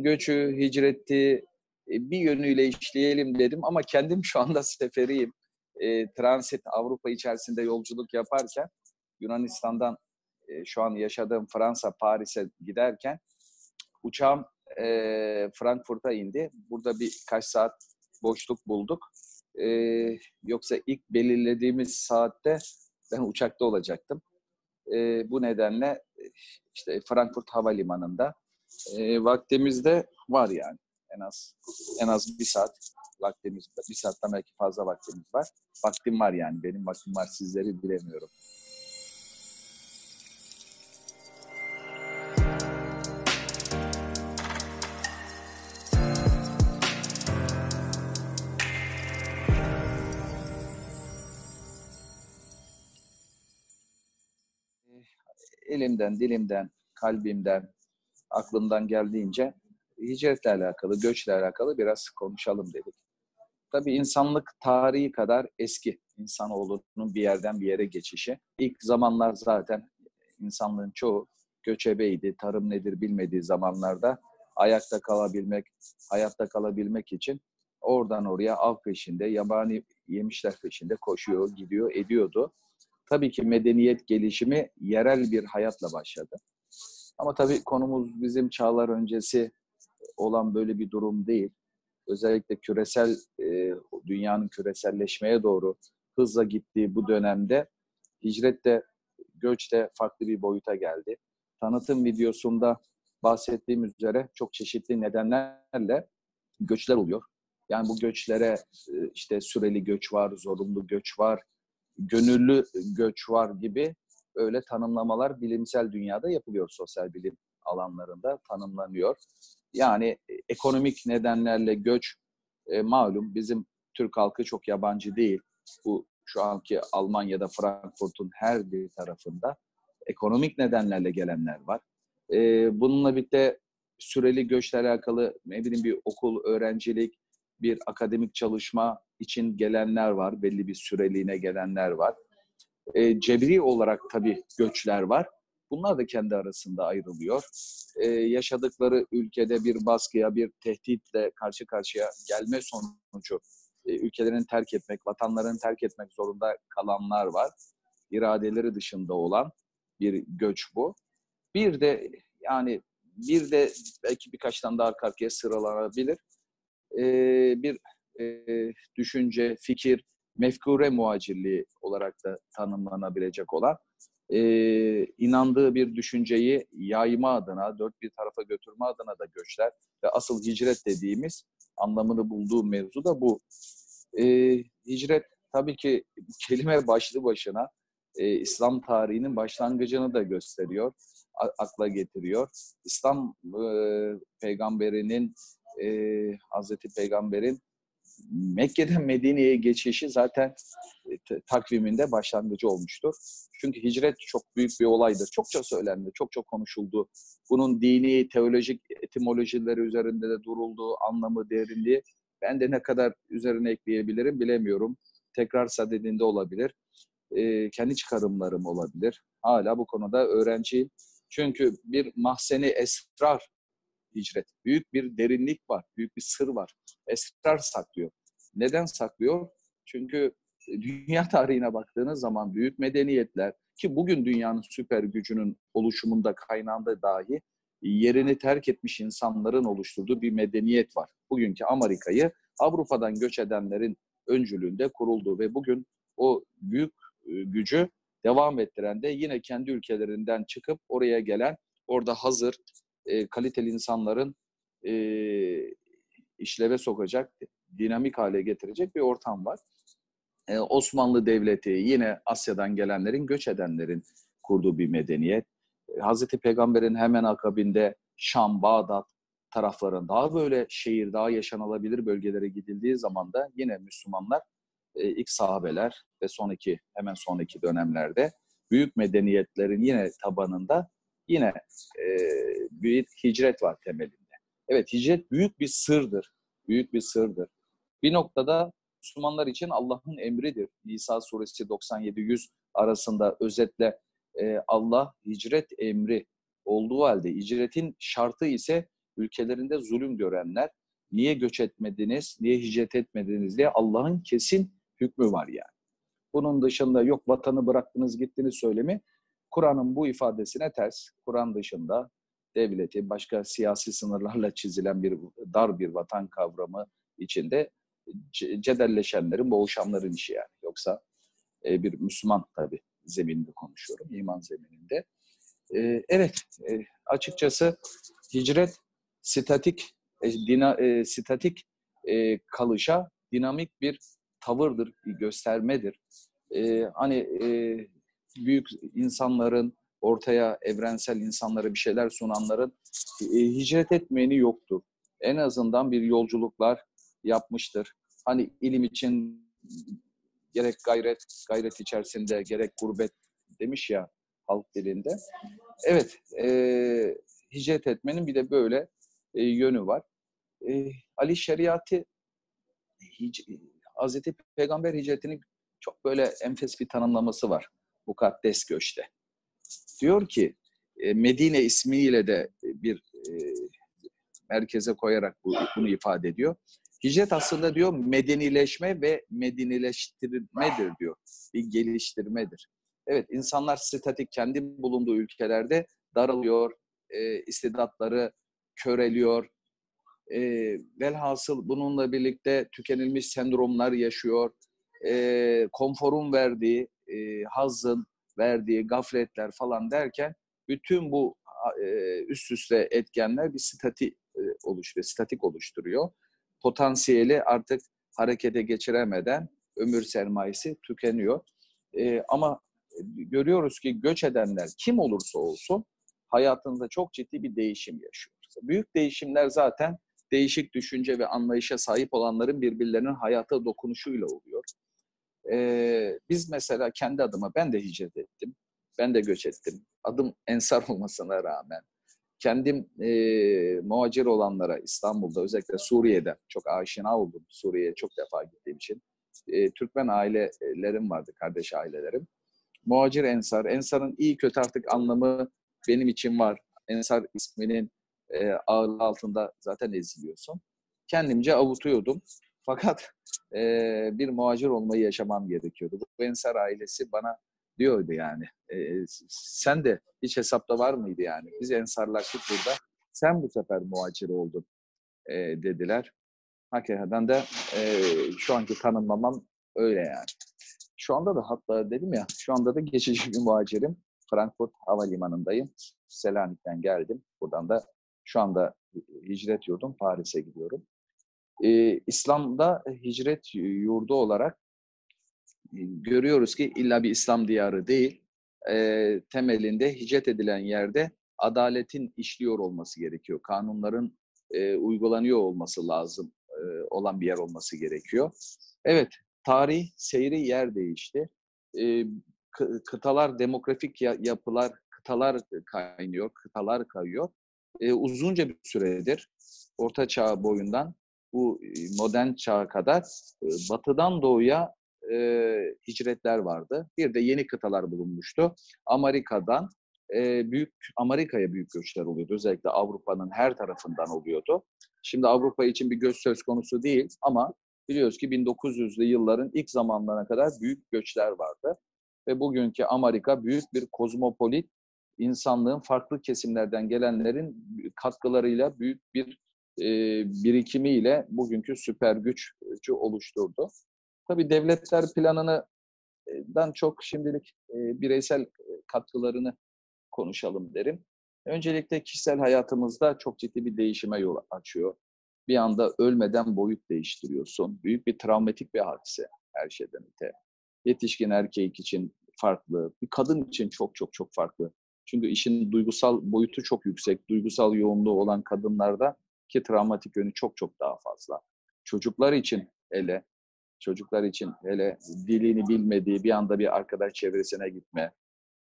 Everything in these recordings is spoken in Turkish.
göçü, hicreti e, bir yönüyle işleyelim dedim ama kendim şu anda seferiyim. E, transit Avrupa içerisinde yolculuk yaparken Yunanistan'dan e, şu an yaşadığım Fransa, Paris'e giderken uçağım e, Frankfurt'a indi. Burada birkaç saat boşluk bulduk. E, yoksa ilk belirlediğimiz saatte ben uçakta olacaktım. E, bu nedenle işte Frankfurt Havalimanı'nda e, vaktimizde var yani en az en az bir saat vaktimiz bir saatten belki fazla vaktimiz var. Vaktim var yani benim vaktim var sizleri bilemiyorum. elimden, dilimden, kalbimden, aklımdan geldiğince hicretle alakalı, göçle alakalı biraz konuşalım dedik. Tabii insanlık tarihi kadar eski insanoğlunun bir yerden bir yere geçişi. İlk zamanlar zaten insanlığın çoğu göçebeydi, tarım nedir bilmediği zamanlarda ayakta kalabilmek, hayatta kalabilmek için oradan oraya av peşinde, yabani yemişler peşinde koşuyor, gidiyor, ediyordu. Tabii ki medeniyet gelişimi yerel bir hayatla başladı. Ama tabii konumuz bizim çağlar öncesi olan böyle bir durum değil. Özellikle küresel, e, dünyanın küreselleşmeye doğru hızla gittiği bu dönemde hicret de, göç de farklı bir boyuta geldi. Tanıtım videosunda bahsettiğim üzere çok çeşitli nedenlerle göçler oluyor. Yani bu göçlere e, işte süreli göç var, zorunlu göç var, gönüllü göç var gibi öyle tanımlamalar bilimsel dünyada yapılıyor sosyal bilim alanlarında tanımlanıyor. Yani e, ekonomik nedenlerle göç e, malum bizim Türk halkı çok yabancı değil. Bu şu anki Almanya'da Frankfurt'un her bir tarafında ekonomik nedenlerle gelenler var. E, bununla birlikte süreli göçle alakalı ne bileyim bir okul, öğrencilik, bir akademik çalışma için gelenler var. Belli bir süreliğine gelenler var. E, cebri olarak tabii göçler var. Bunlar da kendi arasında ayrılıyor. Ee, yaşadıkları ülkede bir baskıya, bir tehditle karşı karşıya gelme sonucu e, ülkelerini terk etmek, vatanlarını terk etmek zorunda kalanlar var. İradeleri dışında olan bir göç bu. Bir de yani bir de belki birkaç tane daha arka arkaya sıralanabilir. Ee, bir e, düşünce, fikir, mefkure muhacirliği olarak da tanımlanabilecek olan e, inandığı bir düşünceyi yayma adına, dört bir tarafa götürme adına da göçler ve asıl hicret dediğimiz anlamını bulduğu mevzu da bu. E, hicret tabii ki kelime başlı başına e, İslam tarihinin başlangıcını da gösteriyor, akla getiriyor. İslam e, peygamberinin, e, Hazreti Peygamber'in Mekke'den Medine'ye geçişi zaten e, takviminde başlangıcı olmuştur. Çünkü hicret çok büyük bir olaydır. Çokça söylendi, çok çok konuşuldu. Bunun dini, teolojik etimolojileri üzerinde de durulduğu anlamı, derinliği ben de ne kadar üzerine ekleyebilirim bilemiyorum. Tekrar sadedinde olabilir. E, kendi çıkarımlarım olabilir. Hala bu konuda öğrenciyim. Çünkü bir mahzeni esrar hicret. Büyük bir derinlik var, büyük bir sır var. Esrar saklıyor. Neden saklıyor? Çünkü dünya tarihine baktığınız zaman büyük medeniyetler ki bugün dünyanın süper gücünün oluşumunda kaynağında dahi yerini terk etmiş insanların oluşturduğu bir medeniyet var. Bugünkü Amerika'yı Avrupa'dan göç edenlerin öncülüğünde kuruldu ve bugün o büyük e, gücü devam ettiren de yine kendi ülkelerinden çıkıp oraya gelen, orada hazır e, kaliteli insanların e, işleve sokacak, dinamik hale getirecek bir ortam var. E, Osmanlı Devleti yine Asya'dan gelenlerin, göç edenlerin kurduğu bir medeniyet. E, Hazreti Peygamber'in hemen akabinde Şam, Bağdat tarafların daha böyle şehir, daha yaşanılabilir bölgelere gidildiği zaman da yine Müslümanlar e, ilk sahabeler ve sonraki hemen sonraki dönemlerde büyük medeniyetlerin yine tabanında yine e, bir hicret var temelinde. Evet hicret büyük bir sırdır. Büyük bir sırdır. Bir noktada Müslümanlar için Allah'ın emridir. Nisa suresi 97-100 arasında özetle e, Allah hicret emri olduğu halde hicretin şartı ise ülkelerinde zulüm görenler niye göç etmediniz, niye hicret etmediniz diye Allah'ın kesin hükmü var yani. Bunun dışında yok vatanı bıraktınız gittiniz söylemi Kur'an'ın bu ifadesine ters. Kur'an dışında devleti başka siyasi sınırlarla çizilen bir dar bir vatan kavramı içinde cedelleşenlerin, boğuşanların işi yani. Yoksa e, bir Müslüman tabii zemininde konuşuyorum, iman zemininde. E, evet, e, açıkçası hicret statik e, dina, statik kalışa dinamik bir tavırdır, bir göstermedir. Hani büyük insanların ortaya evrensel insanlara bir şeyler sunanların e, hicret etmeyeni yoktur. En azından bir yolculuklar yapmıştır. Hani ilim için gerek gayret, gayret içerisinde gerek gurbet demiş ya halk dilinde. Evet, e, hicret etmenin bir de böyle e, yönü var. E, Ali Şeriatı hic, Hazreti Peygamber hicretinin çok böyle enfes bir tanımlaması var. Mukaddes göçte. Diyor ki e, Medine ismiyle de bir e, merkeze koyarak bunu ifade ediyor. Hicret aslında diyor medenileşme ve medenileştirmedir diyor. Bir geliştirmedir. Evet insanlar statik kendi bulunduğu ülkelerde daralıyor, e, istidatları köreliyor. E, velhasıl bununla birlikte tükenilmiş sendromlar yaşıyor. E, konforun verdiği, e, hazın verdiği gafletler falan derken bütün bu e, üst üste etkenler bir statik e, oluşturuyor, statik oluşturuyor potansiyeli artık harekete geçiremeden ömür sermayesi tükeniyor. E, ama görüyoruz ki göç edenler kim olursa olsun hayatında çok ciddi bir değişim yaşıyor. Büyük değişimler zaten değişik düşünce ve anlayışa sahip olanların birbirlerinin hayata dokunuşuyla oluyor. Ee, biz mesela kendi adıma ben de hicret ettim. Ben de göç ettim. Adım Ensar olmasına rağmen kendim e, muhacir olanlara İstanbul'da özellikle Suriye'de çok aşina oldum. Suriye'ye çok defa gittiğim için. E, Türkmen ailelerim vardı, kardeş ailelerim. Muhacir Ensar. Ensar'ın iyi kötü artık anlamı benim için var. Ensar isminin e, ağırlığı altında zaten eziliyorsun. Kendimce avutuyordum. Fakat e, bir muhacir olmayı yaşamam gerekiyordu. Bu Ensar ailesi bana diyordu yani. E, sen de hiç hesapta var mıydı yani? Biz ensarlaştık burada. Sen bu sefer muhacir oldun e, dediler. Hakikaten de e, şu anki tanımlamam öyle yani. Şu anda da hatta dedim ya, şu anda da geçici bir muhacirim. Frankfurt Havalimanı'ndayım. Selanik'ten geldim. Buradan da şu anda hicret yurdum Paris'e gidiyorum. Ee, İslam'da hicret yurdu olarak görüyoruz ki illa bir İslam diyarı değil, e, temelinde hicret edilen yerde adaletin işliyor olması gerekiyor. Kanunların e, uygulanıyor olması lazım e, olan bir yer olması gerekiyor. Evet, tarih, seyri yer değişti. E, kıtalar, demografik yapılar, kıtalar kaynıyor, kıtalar kayıyor. E, uzunca bir süredir Orta Çağ boyundan bu modern çağa kadar batıdan doğuya e, hicretler vardı. Bir de yeni kıtalar bulunmuştu. Amerika'dan e, büyük Amerika'ya büyük göçler oluyordu. Özellikle Avrupa'nın her tarafından oluyordu. Şimdi Avrupa için bir göç söz konusu değil ama biliyoruz ki 1900'lü yılların ilk zamanlarına kadar büyük göçler vardı. Ve bugünkü Amerika büyük bir kozmopolit, insanlığın farklı kesimlerden gelenlerin katkılarıyla büyük bir e, birikimiyle bugünkü süper gücü oluşturdu. Tabii devletler planından çok şimdilik e, bireysel katkılarını konuşalım derim. Öncelikle kişisel hayatımızda çok ciddi bir değişime yol açıyor. Bir anda ölmeden boyut değiştiriyorsun. Büyük bir travmatik bir hadise her şeyden öte. Yetişkin erkek için farklı, bir kadın için çok çok çok farklı. Çünkü işin duygusal boyutu çok yüksek. Duygusal yoğunluğu olan kadınlarda ki travmatik yönü çok çok daha fazla. Çocuklar için hele çocuklar için hele dilini bilmediği bir anda bir arkadaş çevresine gitme,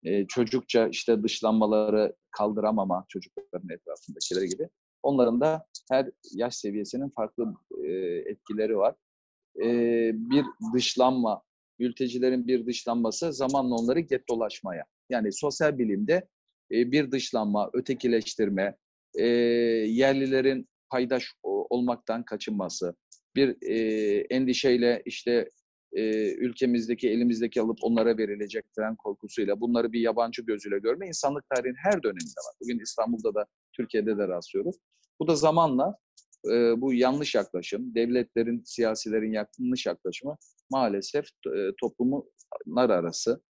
e, çocukça işte dışlanmaları kaldıramama çocukların etrafındakileri gibi. Onların da her yaş seviyesinin farklı e, etkileri var. E, bir dışlanma, mültecilerin bir dışlanması zamanla onları gettolaşmaya. Yani sosyal bilimde bir dışlanma, ötekileştirme, yerlilerin paydaş olmaktan kaçınması, bir e, endişeyle işte e, ülkemizdeki, elimizdeki alıp onlara verilecek tren korkusuyla bunları bir yabancı gözüyle görme insanlık tarihinin her döneminde var. Bugün İstanbul'da da, Türkiye'de de rastlıyoruz. Bu da zamanla e, bu yanlış yaklaşım, devletlerin, siyasilerin yanlış yaklaşımı maalesef e, toplumlar arası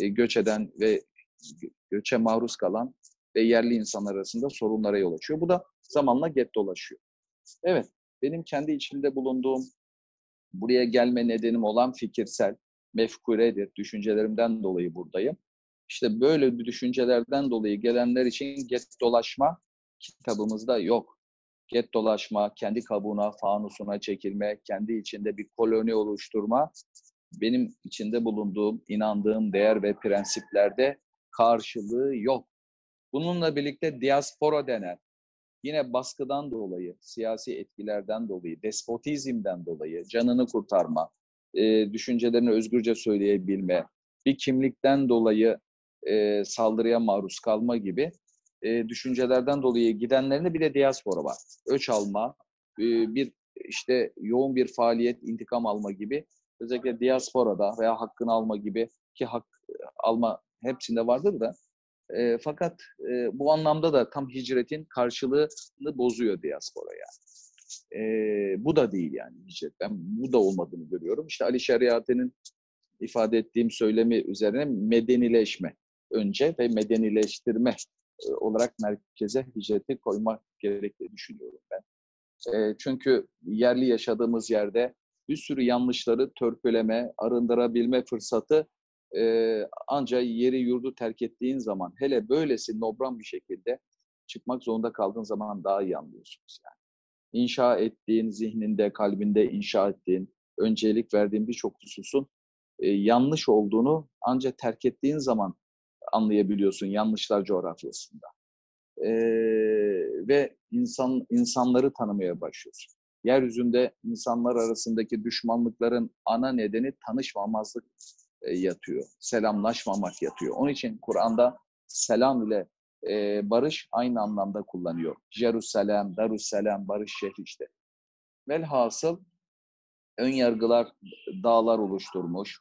e, göç eden ve göçe maruz kalan ve yerli insanlar arasında sorunlara yol açıyor. Bu da zamanla get dolaşıyor. Evet, benim kendi içimde bulunduğum buraya gelme nedenim olan fikirsel, mefkuredir. Düşüncelerimden dolayı buradayım. İşte böyle bir düşüncelerden dolayı gelenler için get dolaşma kitabımızda yok. Get dolaşma, kendi kabuğuna, fanusuna çekilme, kendi içinde bir koloni oluşturma benim içinde bulunduğum, inandığım değer ve prensiplerde karşılığı yok. Bununla birlikte diaspora denen yine baskıdan dolayı, siyasi etkilerden dolayı, despotizmden dolayı canını kurtarma, e, düşüncelerini özgürce söyleyebilme, bir kimlikten dolayı e, saldırıya maruz kalma gibi e, düşüncelerden dolayı gidenlerinde bir de diaspora var. Öç alma, e, bir işte yoğun bir faaliyet, intikam alma gibi özellikle diasporada veya hakkını alma gibi ki hak alma hepsinde vardır da e, fakat e, bu anlamda da tam hicretin karşılığını bozuyor diaspora yani. E, bu da değil yani hicret. Ben bu da olmadığını görüyorum. İşte Ali Şeriate'nin ifade ettiğim söylemi üzerine medenileşme önce ve medenileştirme e, olarak merkeze hicreti koymak gerektiğini düşünüyorum ben. E, çünkü yerli yaşadığımız yerde bir sürü yanlışları törpüleme, arındırabilme fırsatı e, ancak yeri yurdu terk ettiğin zaman hele böylesi nobran bir şekilde çıkmak zorunda kaldığın zaman daha iyi anlıyorsunuz yani. İnşa ettiğin, zihninde, kalbinde inşa ettiğin, öncelik verdiğin birçok hususun e, yanlış olduğunu ancak terk ettiğin zaman anlayabiliyorsun yanlışlar coğrafyasında. E, ve insan insanları tanımaya başlıyorsun. Yeryüzünde insanlar arasındaki düşmanlıkların ana nedeni tanışmamazlık yatıyor. Selamlaşmamak yatıyor. Onun için Kur'an'da selam ile e, barış aynı anlamda kullanıyor. Jerusalem, Darussalam, barış şehri işte. Velhasıl ön yargılar dağlar oluşturmuş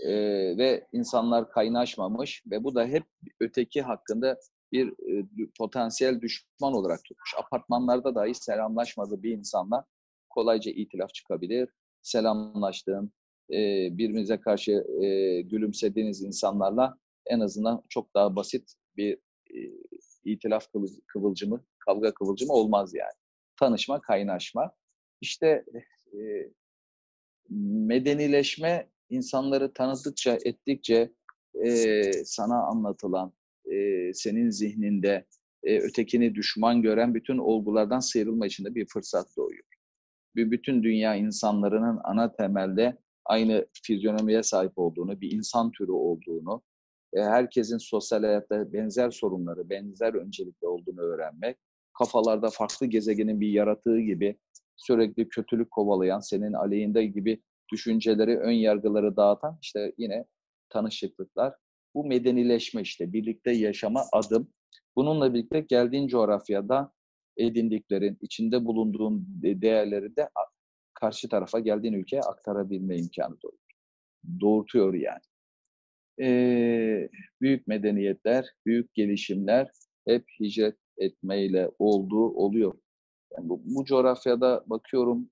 e, ve insanlar kaynaşmamış ve bu da hep öteki hakkında bir e, potansiyel düşman olarak tutmuş. Apartmanlarda dahi selamlaşmadığı bir insanla kolayca itilaf çıkabilir. Selamlaştığın, e, birbirinize karşı e, gülümsediğiniz insanlarla en azından çok daha basit bir e, itilaf kıvılcımı, kavga kıvılcımı olmaz yani. Tanışma, kaynaşma. İşte e, medenileşme insanları tanıdıkça, ettikçe e, sana anlatılan, e, senin zihninde e, ötekini düşman gören bütün olgulardan sıyrılma için de bir fırsat doğuyor. Bir bütün dünya insanlarının ana temelde aynı fizyonomiye sahip olduğunu, bir insan türü olduğunu, e, herkesin sosyal hayatta benzer sorunları, benzer öncelikli olduğunu öğrenmek, kafalarda farklı gezegenin bir yaratığı gibi sürekli kötülük kovalayan, senin aleyhinde gibi düşünceleri, ön yargıları dağıtan işte yine tanışıklıklar. Bu medenileşme işte, birlikte yaşama adım. Bununla birlikte geldiğin coğrafyada edindiklerin, içinde bulunduğun değerleri de karşı tarafa geldiğin ülkeye aktarabilme imkanı doğuyor. Doğurtuyor yani. Ee, büyük medeniyetler, büyük gelişimler hep hicret etmeyle olduğu oluyor. Yani bu, bu coğrafyada bakıyorum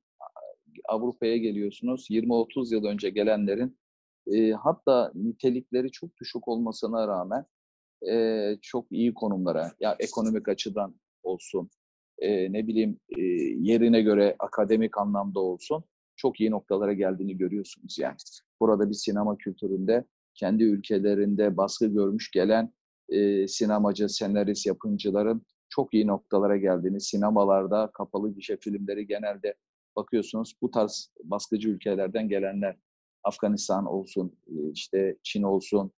Avrupa'ya geliyorsunuz. 20-30 yıl önce gelenlerin e, hatta nitelikleri çok düşük olmasına rağmen e, çok iyi konumlara, ya ekonomik açıdan olsun, e, ne bileyim e, yerine göre akademik anlamda olsun çok iyi noktalara geldiğini görüyorsunuz yani. Burada bir sinema kültüründe kendi ülkelerinde baskı görmüş gelen e, sinemacı, senarist, yapımcıların çok iyi noktalara geldiğini, sinemalarda kapalı gişe filmleri genelde bakıyorsunuz bu tarz baskıcı ülkelerden gelenler, Afganistan olsun, işte Çin olsun,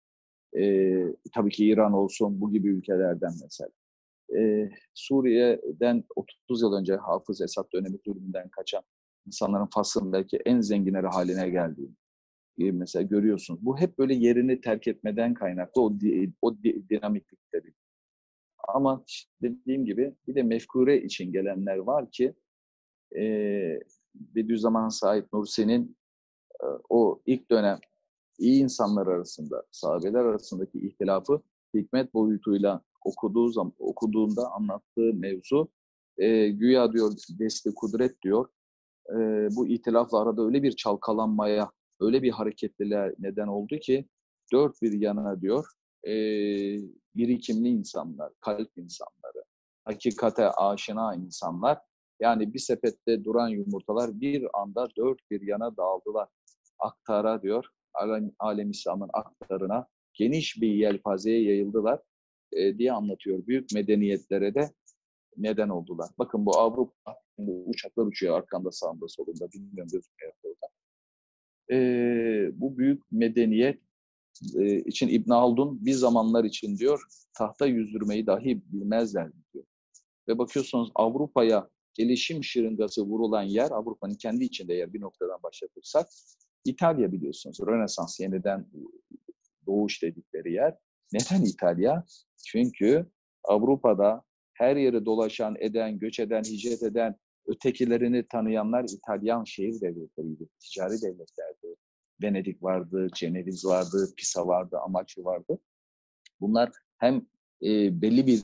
e, tabii ki İran olsun, bu gibi ülkelerden mesela Suriye'den 30 yıl önce Hafız Esad dönemi zulmünden kaçan insanların Fas'ın belki en zenginleri haline geldiğini mesela görüyorsunuz. Bu hep böyle yerini terk etmeden kaynaklı o, o dinamiklikleri. Ama dediğim gibi bir de mefkure için gelenler var ki e, Bediüzzaman Said Nursi'nin e, o ilk dönem iyi insanlar arasında, sahabeler arasındaki ihtilafı hikmet boyutuyla okuduğu zaman, okuduğunda anlattığı mevzu e, güya diyor desti kudret diyor. E, bu ihtilafla arada öyle bir çalkalanmaya, öyle bir hareketliliğe neden oldu ki dört bir yana diyor e, birikimli insanlar, kalp insanları, hakikate aşina insanlar yani bir sepette duran yumurtalar bir anda dört bir yana dağıldılar. Aktara diyor, alem, alem İslam'ın aktarına geniş bir yelpazeye yayıldılar e, diye anlatıyor. Büyük medeniyetlere de neden oldular. Bakın bu Avrupa, bu uçaklar uçuyor arkamda sağımda solunda, bilmiyorum gözükmüyor burada. E, bu büyük medeniyet e, için İbn Haldun bir zamanlar için diyor tahta yüzdürmeyi dahi bilmezler diyor. Ve bakıyorsunuz Avrupa'ya gelişim şırıngası vurulan yer, Avrupa'nın kendi içinde yer bir noktadan başlatırsak, İtalya biliyorsunuz. Rönesans yeniden doğuş dedikleri yer. Neden İtalya? Çünkü Avrupa'da her yeri dolaşan, eden, göç eden, hicret eden, ötekilerini tanıyanlar İtalyan şehir devletleriydi, ticari devletlerdi. Venedik vardı, Ceneviz vardı, Pisa vardı, Amaçı vardı. Bunlar hem e, belli bir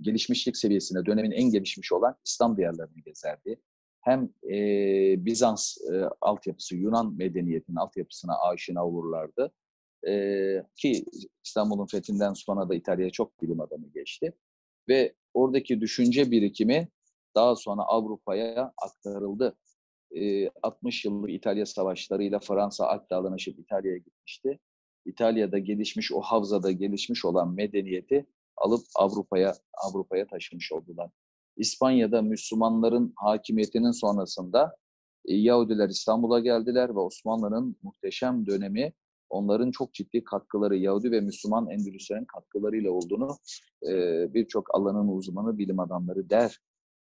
gelişmişlik seviyesine dönemin en gelişmiş olan İslam diyarlarını gezerdi. Hem e, Bizans e, altyapısı, Yunan medeniyetinin altyapısına aşina olurlardı. E, ki İstanbul'un fethinden sonra da İtalya'ya çok bilim adamı geçti. Ve oradaki düşünce birikimi daha sonra Avrupa'ya aktarıldı. E, 60 yıllık İtalya savaşlarıyla Fransa Alp Dağları'na İtalya'ya gitmişti. İtalya'da gelişmiş, o havzada gelişmiş olan medeniyeti alıp Avrupa'ya Avrupa'ya taşımış oldular. İspanya'da Müslümanların hakimiyetinin sonrasında Yahudiler İstanbul'a geldiler ve Osmanlı'nın muhteşem dönemi onların çok ciddi katkıları, Yahudi ve Müslüman Endülüslerin katkılarıyla olduğunu e, birçok alanın uzmanı, bilim adamları der.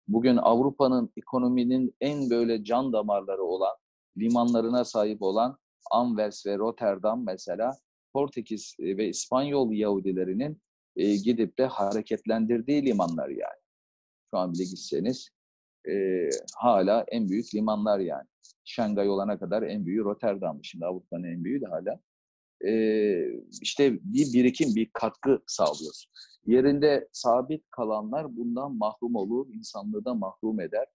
Bugün Avrupa'nın ekonominin en böyle can damarları olan, limanlarına sahip olan Anvers ve Rotterdam mesela Portekiz ve İspanyol Yahudilerinin e, gidip de hareketlendirdiği limanlar yani. Şu an bile gitseniz e, hala en büyük limanlar yani. Şangay olana kadar en büyüğü Rotterdam'dı. Şimdi Avrupa'nın en büyüğü de hala. E, işte bir birikim, bir katkı sağlıyoruz. Yerinde sabit kalanlar bundan mahrum olur, insanlığı da mahrum eder.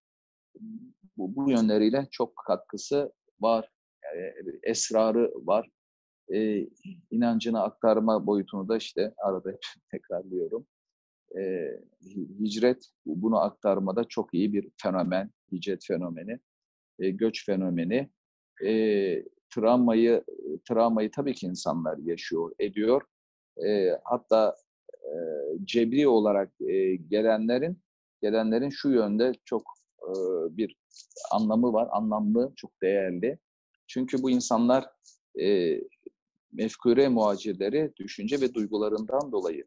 Bu, bu yönleriyle çok katkısı var. Yani esrarı var e, inancını aktarma boyutunu da işte arada tekrarlıyorum. E, hicret bunu aktarmada çok iyi bir fenomen, hicret fenomeni, e, göç fenomeni. E, travmayı, travmayı tabii ki insanlar yaşıyor, ediyor. E, hatta e, cebri olarak e, gelenlerin gelenlerin şu yönde çok e, bir anlamı var, anlamlı, çok değerli. Çünkü bu insanlar e, mefkure muhacirleri düşünce ve duygularından dolayı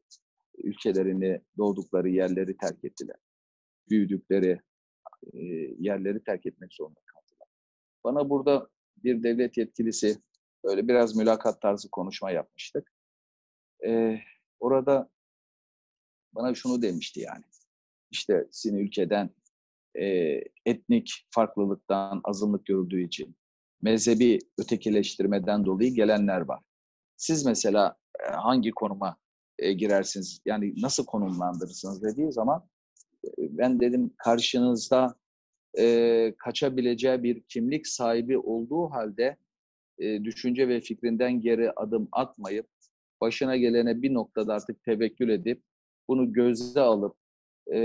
ülkelerini, doğdukları yerleri terk ettiler. Büyüdükleri e, yerleri terk etmek zorunda kaldılar. Bana burada bir devlet yetkilisi böyle biraz mülakat tarzı konuşma yapmıştık. E, orada bana şunu demişti yani. İşte sizin ülkeden e, etnik farklılıktan azınlık görüldüğü için mezhebi ötekileştirmeden dolayı gelenler var. Siz mesela e, hangi konuma e, girersiniz? Yani nasıl konumlandırırsınız dediği zaman ben dedim karşınızda e, kaçabileceği bir kimlik sahibi olduğu halde e, düşünce ve fikrinden geri adım atmayıp başına gelene bir noktada artık tevekkül edip bunu gözde alıp e,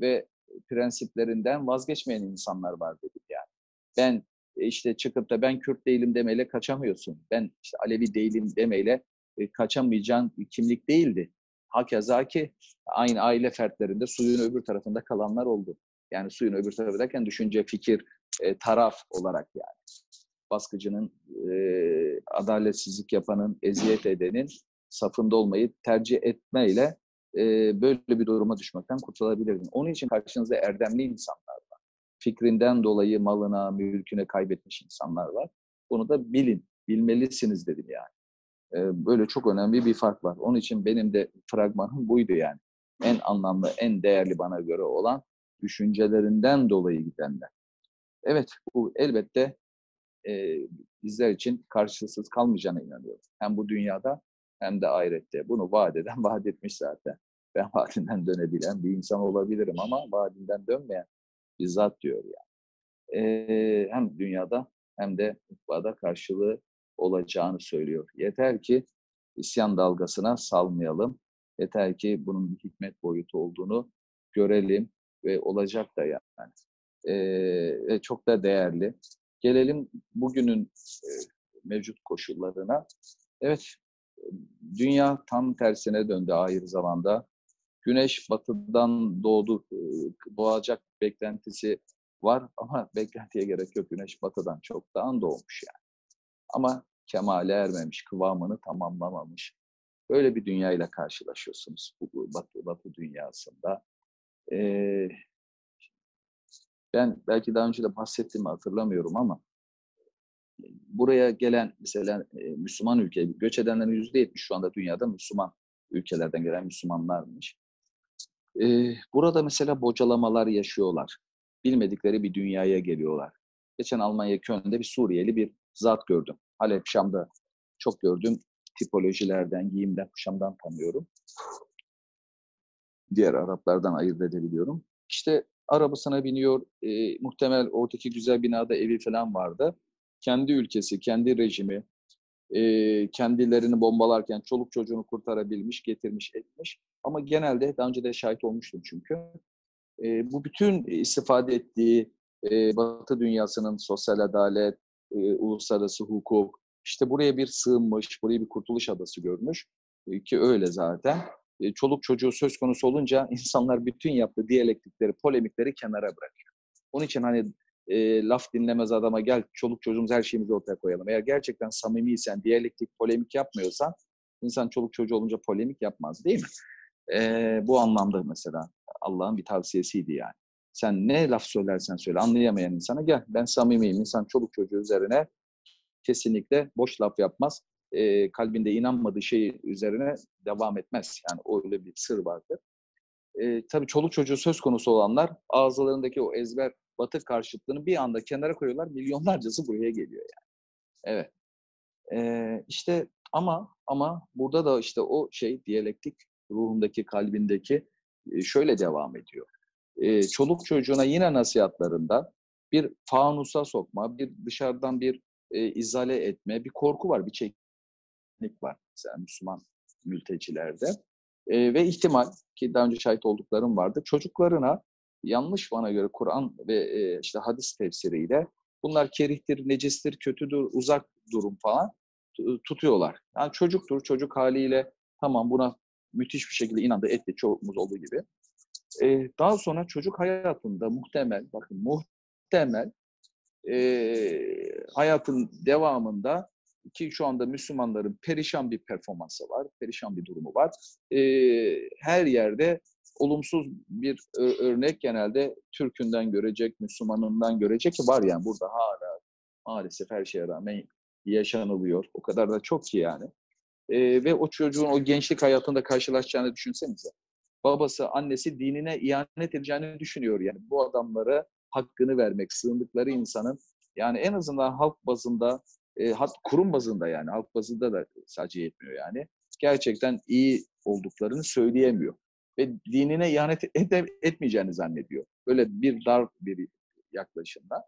ve prensiplerinden vazgeçmeyen insanlar var dedik yani. Ben e, işte çıkıp da ben Kürt değilim demeyle kaçamıyorsun. Ben işte Alevi değilim demeyle e, kaçamayacağın kimlik değildi. Hakeza ki aynı aile fertlerinde suyun öbür tarafında kalanlar oldu. Yani suyun öbür tarafı derken düşünce, fikir, e, taraf olarak yani. Baskıcının, e, adaletsizlik yapanın, eziyet edenin safında olmayı tercih etmeyle e, böyle bir duruma düşmekten kurtulabilirdin. Onun için karşınızda erdemli insanlar fikrinden dolayı malına, mülküne kaybetmiş insanlar var. Bunu da bilin, bilmelisiniz dedim yani. Böyle çok önemli bir fark var. Onun için benim de fragmanım buydu yani. en anlamlı, en değerli bana göre olan düşüncelerinden dolayı gidenler. Evet, bu elbette e, bizler için karşılıksız kalmayacağına inanıyorum. Hem bu dünyada hem de ahirette. Bunu vaat eden vaat etmiş zaten. Ben vaadinden dönebilen bir insan olabilirim ama vaadinden dönmeyen bir zat diyor yani. E, hem dünyada hem de ukbada karşılığı olacağını söylüyor. Yeter ki isyan dalgasına salmayalım. Yeter ki bunun hikmet boyutu olduğunu görelim ve olacak da yani. Ee, çok da değerli. Gelelim bugünün e, mevcut koşullarına. Evet, dünya tam tersine döndü ahir zamanda. Güneş batıdan doğdu, e, doğacak beklentisi var ama beklentiye gerek yok. Güneş batıdan çoktan doğmuş yani. Ama kemale ermemiş, kıvamını tamamlamamış. Böyle bir dünyayla karşılaşıyorsunuz bu batı, batı dünyasında. Ee, ben belki daha önce de bahsettiğimi hatırlamıyorum ama buraya gelen mesela e, Müslüman ülke, göç edenlerin yüzde yetmiş şu anda dünyada Müslüman ülkelerden gelen Müslümanlarmış. Burada mesela bocalamalar yaşıyorlar. Bilmedikleri bir dünyaya geliyorlar. Geçen Almanya Köln'de bir Suriyeli bir zat gördüm. Halep, Şam'da çok gördüm. Tipolojilerden, giyimden, kuşamdan tanıyorum. Diğer Araplardan ayırt edebiliyorum. İşte arabasına biniyor. E, muhtemel oradaki güzel binada evi falan vardı. Kendi ülkesi, kendi rejimi, e, kendilerini bombalarken çoluk çocuğunu kurtarabilmiş, getirmiş, etmiş. Ama genelde daha önce de şahit olmuştum çünkü. E, bu bütün istifade ettiği e, Batı dünyasının sosyal adalet, e, uluslararası hukuk, işte buraya bir sığınmış, burayı bir kurtuluş adası görmüş e, ki öyle zaten. E, çoluk çocuğu söz konusu olunca insanlar bütün yaptığı diyalektikleri, polemikleri kenara bırakıyor. Onun için hani e, laf dinlemez adama gel çoluk çocuğumuz her şeyimizi ortaya koyalım. Eğer gerçekten samimiysen, diyalektik, polemik yapmıyorsan insan çoluk çocuğu olunca polemik yapmaz değil mi? E, bu anlamda mesela Allah'ın bir tavsiyesiydi yani. Sen ne laf söylersen söyle anlayamayan insana gel ben samimiyim. İnsan çoluk çocuğu üzerine kesinlikle boş laf yapmaz. E, kalbinde inanmadığı şey üzerine devam etmez. Yani öyle bir sır vardır. E, tabii çoluk çocuğu söz konusu olanlar ağızlarındaki o ezber batı karşıtlığını bir anda kenara koyuyorlar. Milyonlarcası buraya geliyor yani. Evet. E, işte ama ama burada da işte o şey diyalektik ruhundaki, kalbindeki şöyle devam ediyor e, çoluk çocuğuna yine nasihatlarında bir fanusa sokma, bir dışarıdan bir e, izale etme, bir korku var, bir çekinlik var mesela Müslüman mültecilerde. E, ve ihtimal ki daha önce şahit olduklarım vardı. Çocuklarına yanlış bana göre Kur'an ve e, işte hadis tefsiriyle bunlar kerihtir, necistir, kötüdür, uzak durum falan tutuyorlar. Yani çocuktur, çocuk haliyle tamam buna müthiş bir şekilde inandı, etti çoğumuz olduğu gibi. E, daha sonra çocuk hayatında muhtemel, bakın muhtemel e, hayatın devamında ki şu anda Müslümanların perişan bir performansı var, perişan bir durumu var. E, her yerde olumsuz bir örnek genelde Türk'ünden görecek, Müslümanından görecek var yani burada hala maalesef her şeye rağmen yaşanılıyor. O kadar da çok ki yani. E, ve o çocuğun o gençlik hayatında karşılaşacağını düşünsenize babası, annesi dinine ihanet edeceğini düşünüyor. Yani bu adamlara hakkını vermek, sığındıkları insanın yani en azından halk bazında, hat, kurum bazında yani halk bazında da sadece yetmiyor yani. Gerçekten iyi olduklarını söyleyemiyor. Ve dinine ihanet ede, etmeyeceğini zannediyor. Böyle bir dar bir yaklaşımda.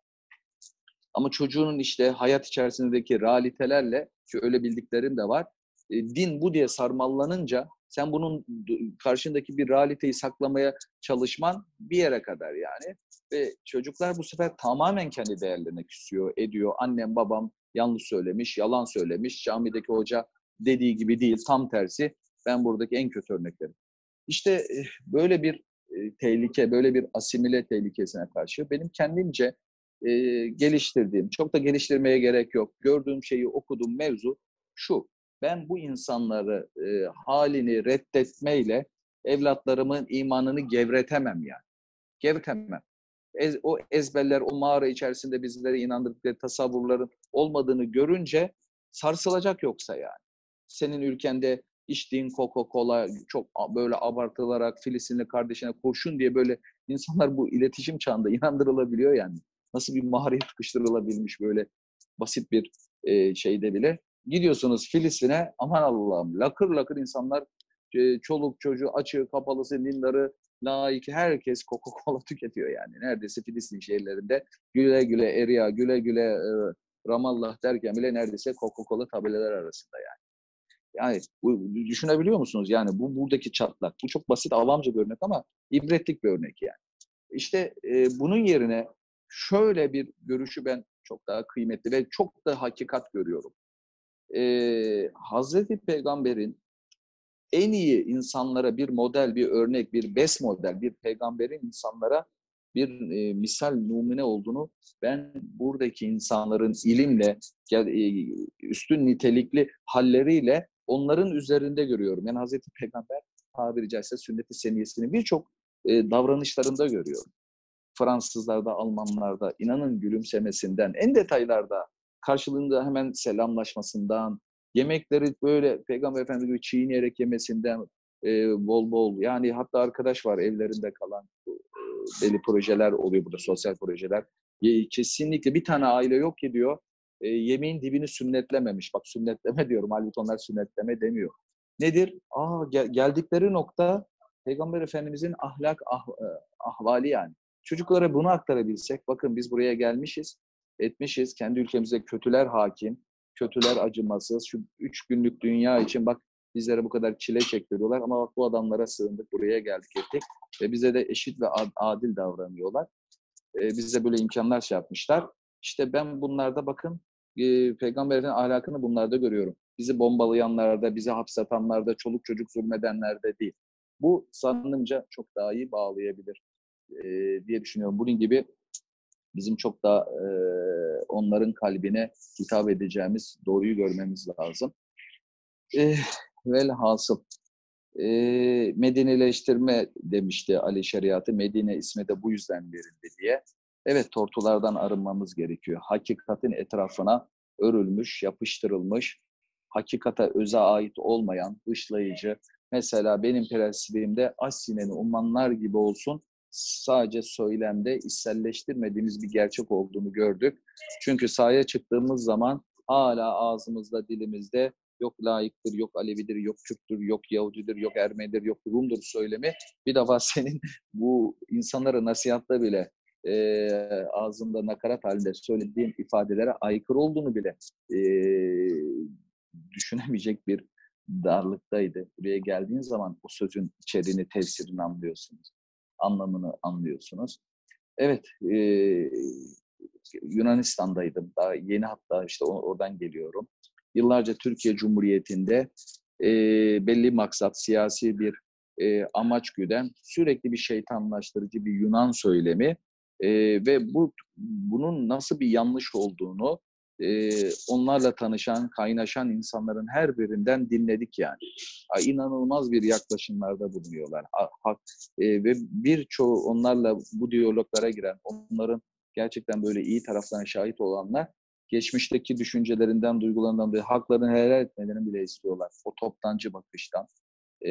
Ama çocuğunun işte hayat içerisindeki realitelerle, ki öyle bildiklerim de var, e, din bu diye sarmallanınca sen bunun karşındaki bir realiteyi saklamaya çalışman bir yere kadar yani. Ve çocuklar bu sefer tamamen kendi değerlerine küsüyor, ediyor. Annem, babam yanlış söylemiş, yalan söylemiş. Camideki hoca dediği gibi değil, tam tersi. Ben buradaki en kötü örneklerim. İşte eh, böyle bir eh, tehlike, böyle bir asimile tehlikesine karşı benim kendimce e, geliştirdiğim, çok da geliştirmeye gerek yok. Gördüğüm şeyi okuduğum mevzu şu ben bu insanları e, halini reddetmeyle evlatlarımın imanını gevretemem yani. Gevretemem. Ez, o ezberler, o mağara içerisinde bizlere inandırdıkları tasavvurların olmadığını görünce sarsılacak yoksa yani. Senin ülkende içtiğin Coca-Cola çok böyle abartılarak Filistinli kardeşine koşun diye böyle insanlar bu iletişim çağında inandırılabiliyor yani. Nasıl bir maharet tıkıştırılabilmiş böyle basit bir e, şeyde bile. Gidiyorsunuz Filistin'e aman Allah'ım lakır lakır insanlar e, çoluk çocuğu açığı kapalısı dindarı laik herkes Coca-Cola tüketiyor yani. Neredeyse Filistin şehirlerinde güle güle Eriya, güle güle e, Ramallah derken bile neredeyse Coca-Cola tabelalar arasında yani. Yani bu, düşünebiliyor musunuz? Yani bu buradaki çatlak. Bu çok basit, avamca bir örnek ama ibretlik bir örnek yani. İşte e, bunun yerine şöyle bir görüşü ben çok daha kıymetli ve çok da hakikat görüyorum. E, Hazreti Peygamber'in en iyi insanlara bir model, bir örnek, bir best model, bir peygamberin insanlara bir e, misal numune olduğunu ben buradaki insanların ilimle, e, üstün nitelikli halleriyle onların üzerinde görüyorum. Yani Hazreti Peygamber tabiri caizse sünnet-i seniyesini birçok e, davranışlarında görüyorum. Fransızlarda, Almanlarda inanın gülümsemesinden, en detaylarda karşılığında hemen selamlaşmasından, yemekleri böyle Peygamber Efendimiz gibi çiğneyerek yemesinden e, bol bol. Yani hatta arkadaş var evlerinde kalan belli projeler oluyor burada, sosyal projeler. Kesinlikle bir tane aile yok ki diyor, e, yemeğin dibini sünnetlememiş. Bak sünnetleme diyorum, halbuki onlar sünnetleme demiyor. Nedir? Aa, gel, geldikleri nokta Peygamber Efendimizin ahlak ah, ahvali yani. Çocuklara bunu aktarabilsek, bakın biz buraya gelmişiz, etmişiz, kendi ülkemize kötüler hakim, kötüler acımasız, şu üç günlük dünya için bak bizlere bu kadar çile çektiriyorlar ama bak bu adamlara sığındık, buraya geldik ettik ve bize de eşit ve adil davranıyorlar. E, bize böyle imkanlar şey yapmışlar. İşte ben bunlarda bakın e, peygamberin ahlakını bunlarda görüyorum. Bizi bombalayanlarda, bizi hapsatanlarda, çoluk çocuk zulmedenlerde değil. Bu sanırımca çok daha iyi bağlayabilir e, diye düşünüyorum. Bunun gibi bizim çok da e, onların kalbine hitap edeceğimiz doğruyu görmemiz lazım. E, velhasıl e, Medineleştirme demişti Ali Şeriatı. Medine ismi de bu yüzden verildi diye. Evet tortulardan arınmamız gerekiyor. Hakikatin etrafına örülmüş, yapıştırılmış, hakikate öze ait olmayan, dışlayıcı, mesela benim prensibimde Asineni ummanlar gibi olsun, sadece söylemde içselleştirmediğimiz bir gerçek olduğunu gördük. Çünkü sahaya çıktığımız zaman hala ağzımızda, dilimizde yok layıktır, yok Alevidir, yok Kürttür, yok Yahudidir, yok Ermenidir, yok Rum'dur söylemi. Bir defa senin bu insanlara nasihatta bile e, ağzında nakarat halinde söylediğin ifadelere aykırı olduğunu bile e, düşünemeyecek bir darlıktaydı. Buraya geldiğin zaman o sözün içeriğini, tefsirini anlıyorsunuz anlamını anlıyorsunuz. Evet, e, Yunanistan'daydım. Daha yeni hatta işte oradan geliyorum. Yıllarca Türkiye Cumhuriyeti'nde e, belli maksat, siyasi bir e, amaç güden sürekli bir şeytanlaştırıcı bir Yunan söylemi e, ve bu bunun nasıl bir yanlış olduğunu e, onlarla tanışan, kaynaşan insanların her birinden dinledik yani. İnanılmaz bir yaklaşımlarda bulunuyorlar. Ha, e, ve birçoğu onlarla bu diyaloglara giren, onların gerçekten böyle iyi taraftan şahit olanlar geçmişteki düşüncelerinden, duygularından dolayı haklarını helal etmelerini bile istiyorlar. O toptancı bakıştan. E,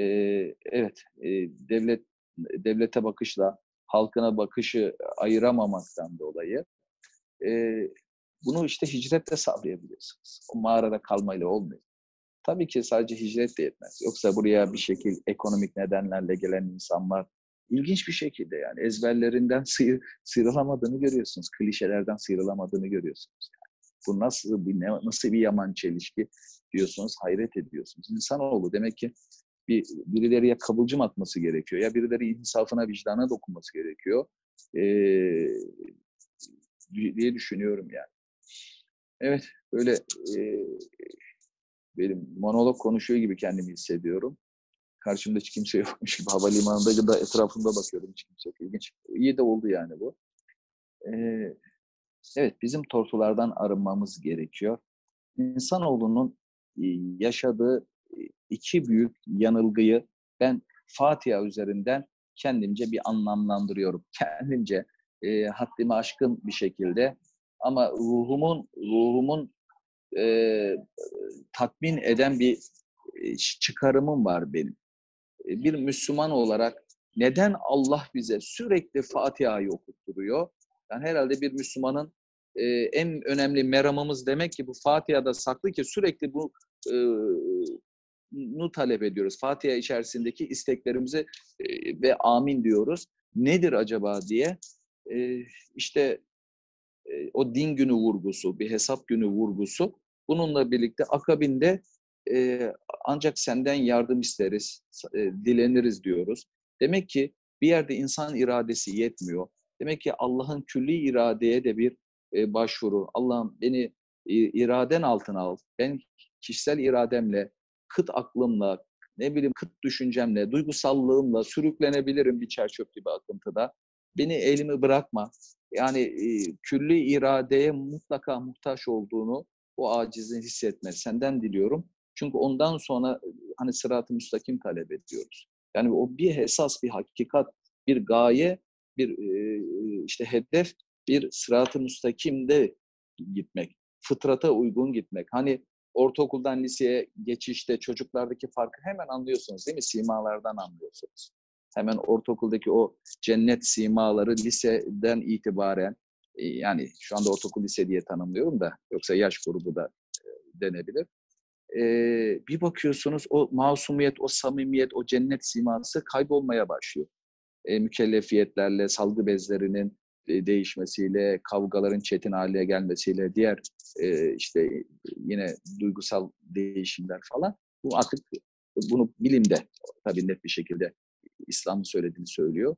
evet, e, devlet devlete bakışla halkına bakışı ayıramamaktan dolayı e, bunu işte hicretle sağlayabiliyorsunuz. O mağarada kalmayla olmuyor. Tabii ki sadece hicret de yetmez. Yoksa buraya bir şekil ekonomik nedenlerle gelen insanlar ilginç bir şekilde yani ezberlerinden sıyır, sıyrılamadığını görüyorsunuz. Klişelerden sıyrılamadığını görüyorsunuz. Yani. Bu nasıl bir nasıl bir yaman çelişki diyorsunuz, hayret ediyorsunuz. İnsanoğlu demek ki bir birileriye kıvılcım atması gerekiyor. Ya birileri insafına, vicdana dokunması gerekiyor. Ee, diye düşünüyorum yani. Evet, böyle e, benim monolog konuşuyor gibi kendimi hissediyorum. Karşımda hiç kimse yokmuş gibi havalimanında da etrafımda bakıyorum hiç kimse yok. İlginç. İyi de oldu yani bu. Ee, evet, bizim tortulardan arınmamız gerekiyor. İnsanoğlunun yaşadığı iki büyük yanılgıyı ben Fatiha üzerinden kendimce bir anlamlandırıyorum. Kendimce e, haddimi aşkın bir şekilde ama ruhumun ruhumun e, tatmin eden bir e, çıkarımım var benim. E, bir Müslüman olarak neden Allah bize sürekli Fatiha'yı okutturuyor? Yani herhalde bir Müslümanın e, en önemli meramımız demek ki bu Fatiha'da saklı ki sürekli bu e, nu talep ediyoruz. Fatiha içerisindeki isteklerimizi e, ve amin diyoruz. Nedir acaba diye e, işte o din günü vurgusu, bir hesap günü vurgusu bununla birlikte akabinde e, ancak senden yardım isteriz, e, dileniriz diyoruz. Demek ki bir yerde insan iradesi yetmiyor. Demek ki Allah'ın külli iradeye de bir e, başvuru. Allah'ım beni e, iraden altına al. Ben kişisel irademle, kıt aklımla, ne bileyim kıt düşüncemle, duygusallığımla sürüklenebilirim bir çerçöp gibi akıntıda. Beni elimi bırakma. Yani külli iradeye mutlaka muhtaç olduğunu o acizin hissetme. Senden diliyorum. Çünkü ondan sonra hani sırat-ı müstakim talep ediyoruz. Yani o bir esas, bir hakikat, bir gaye, bir işte hedef, bir sırat-ı müstakimde gitmek. Fıtrata uygun gitmek. Hani ortaokuldan liseye geçişte çocuklardaki farkı hemen anlıyorsunuz değil mi? Simalardan anlıyorsunuz. Hemen ortaokuldaki o cennet simaları liseden itibaren yani şu anda ortaokul lise diye tanımlıyorum da yoksa yaş grubu da denebilir e, bir bakıyorsunuz o masumiyet, o samimiyet, o cennet siması kaybolmaya başlıyor. E, mükellefiyetlerle, salgı bezlerinin e, değişmesiyle, kavgaların çetin hale gelmesiyle, diğer e, işte yine duygusal değişimler falan. Bu artık bunu bilimde tabii net bir şekilde İslam'ın söylediğini söylüyor.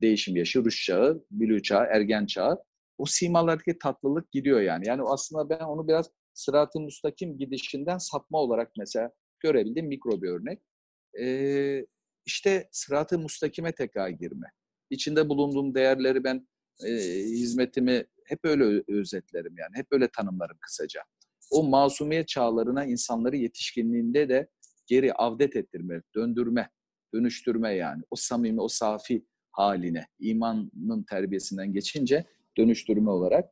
Değişim yaşı, rüş çağı, bülü çağı, ergen çağı. O simalardaki tatlılık gidiyor yani. Yani aslında ben onu biraz sırat-ı müstakim gidişinden sapma olarak mesela görebildim mikro bir örnek. Ee, işte sırat-ı müstakime tekrar girme. İçinde bulunduğum değerleri ben e, hizmetimi hep öyle özetlerim yani. Hep öyle tanımlarım kısaca. O masumiyet çağlarına insanları yetişkinliğinde de geri avdet ettirme, döndürme, dönüştürme yani. O samimi, o safi haline, imanın terbiyesinden geçince dönüştürme olarak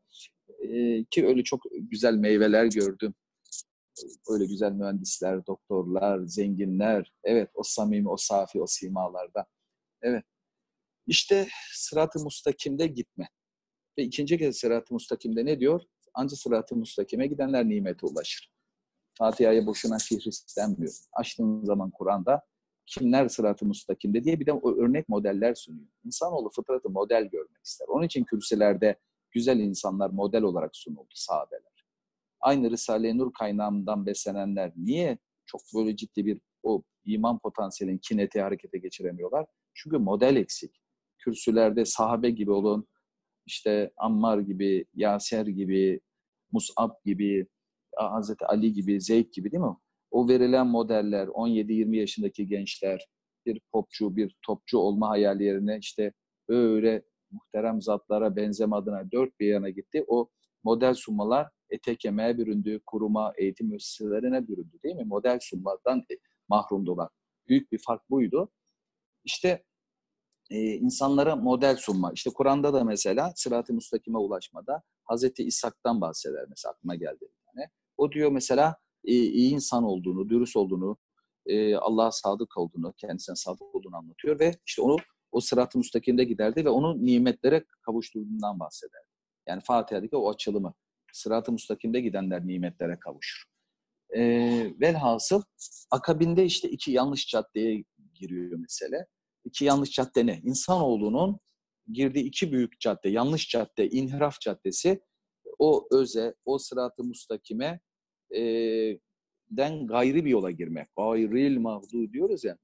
ki öyle çok güzel meyveler gördüm. Öyle güzel mühendisler, doktorlar, zenginler. Evet o samimi, o safi, o simalarda. Evet. İşte sırat-ı mustakimde gitme. Ve ikinci kez sırat-ı mustakimde ne diyor? Ancak sırat-ı mustakime gidenler nimete ulaşır. Fatiha'ya boşuna fihristenmiyor. Açtığın zaman Kur'an'da kimler sırat-ı mustakimde diye bir de örnek modeller sunuyor. İnsanoğlu fıtratı model görmek ister. Onun için kürsülerde güzel insanlar model olarak sunuldu sahabeler. Aynı Risale-i Nur kaynağından beslenenler niye çok böyle ciddi bir o iman potansiyelin kineti harekete geçiremiyorlar? Çünkü model eksik. Kürsülerde sahabe gibi olun, işte Ammar gibi, Yaser gibi, Mus'ab gibi, Hazreti Ali gibi, Zeyd gibi değil mi? O verilen modeller, 17-20 yaşındaki gençler, bir popçu, bir topçu olma hayali yerine işte öyle muhterem zatlara benzeme adına dört bir yana gitti. O model sunmalar ete kemiğe büründü, kuruma, eğitim müesseselerine büründü değil mi? Model sunmadan e, mahrumdular. Büyük bir fark buydu. İşte e, insanlara model sunma. İşte Kur'an'da da mesela sırat-ı müstakime ulaşmada Hazreti İshak'tan bahseder mesela aklıma geldi. Yani. O diyor mesela iyi insan olduğunu, dürüst olduğunu, e, Allah'a sadık olduğunu, kendisine sadık olduğunu anlatıyor ve işte onu o sırat-ı müstakimde giderdi ve onu nimetlere kavuşturduğundan bahsederdi. Yani Fatiha'daki o açılımı. Sırat-ı müstakimde gidenler nimetlere kavuşur. E, velhasıl akabinde işte iki yanlış caddeye giriyor mesele. İki yanlış cadde ne? İnsanoğlunun girdiği iki büyük cadde, yanlış cadde, inhiraf caddesi o öze, o sırat-ı müstakime e, den gayri bir yola girmek. Gayril mağdu diyoruz yani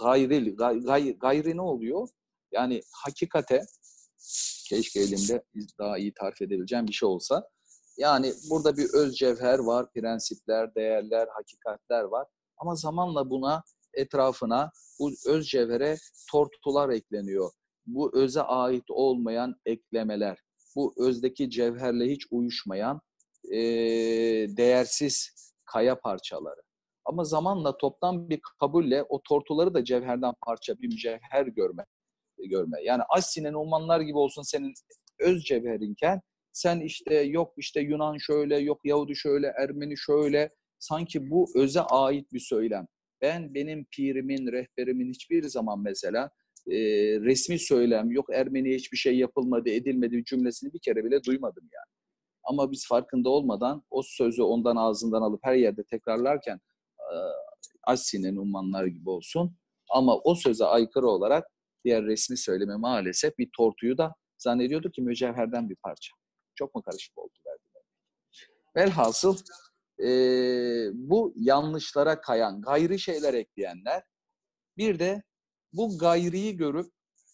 gayril, gay, gayri ne oluyor? Yani hakikate keşke elimde daha iyi tarif edebileceğim bir şey olsa. Yani burada bir öz cevher var, prensipler, değerler, hakikatler var. Ama zamanla buna etrafına bu öz cevhere tortular ekleniyor. Bu öze ait olmayan eklemeler, bu özdeki cevherle hiç uyuşmayan e, değersiz kaya parçaları. Ama zamanla toptan bir kabulle o tortuları da cevherden parça bir mücevher görme. görme. Yani Asya'nın Umanlar gibi olsun senin öz cevherinken sen işte yok işte Yunan şöyle, yok Yahudi şöyle, Ermeni şöyle, sanki bu öze ait bir söylem. Ben benim pirimin, rehberimin hiçbir zaman mesela e, resmi söylem, yok Ermeniye hiçbir şey yapılmadı, edilmedi cümlesini bir kere bile duymadım yani. Ama biz farkında olmadan o sözü ondan ağzından alıp her yerde tekrarlarken Assi'nin ummanlar gibi olsun. Ama o söze aykırı olarak diğer resmi söyleme maalesef bir tortuyu da zannediyordu ki mücevherden bir parça. Çok mu karışık oldu verdiler. Velhasıl e, bu yanlışlara kayan, gayri şeyler ekleyenler bir de bu gayriyi görüp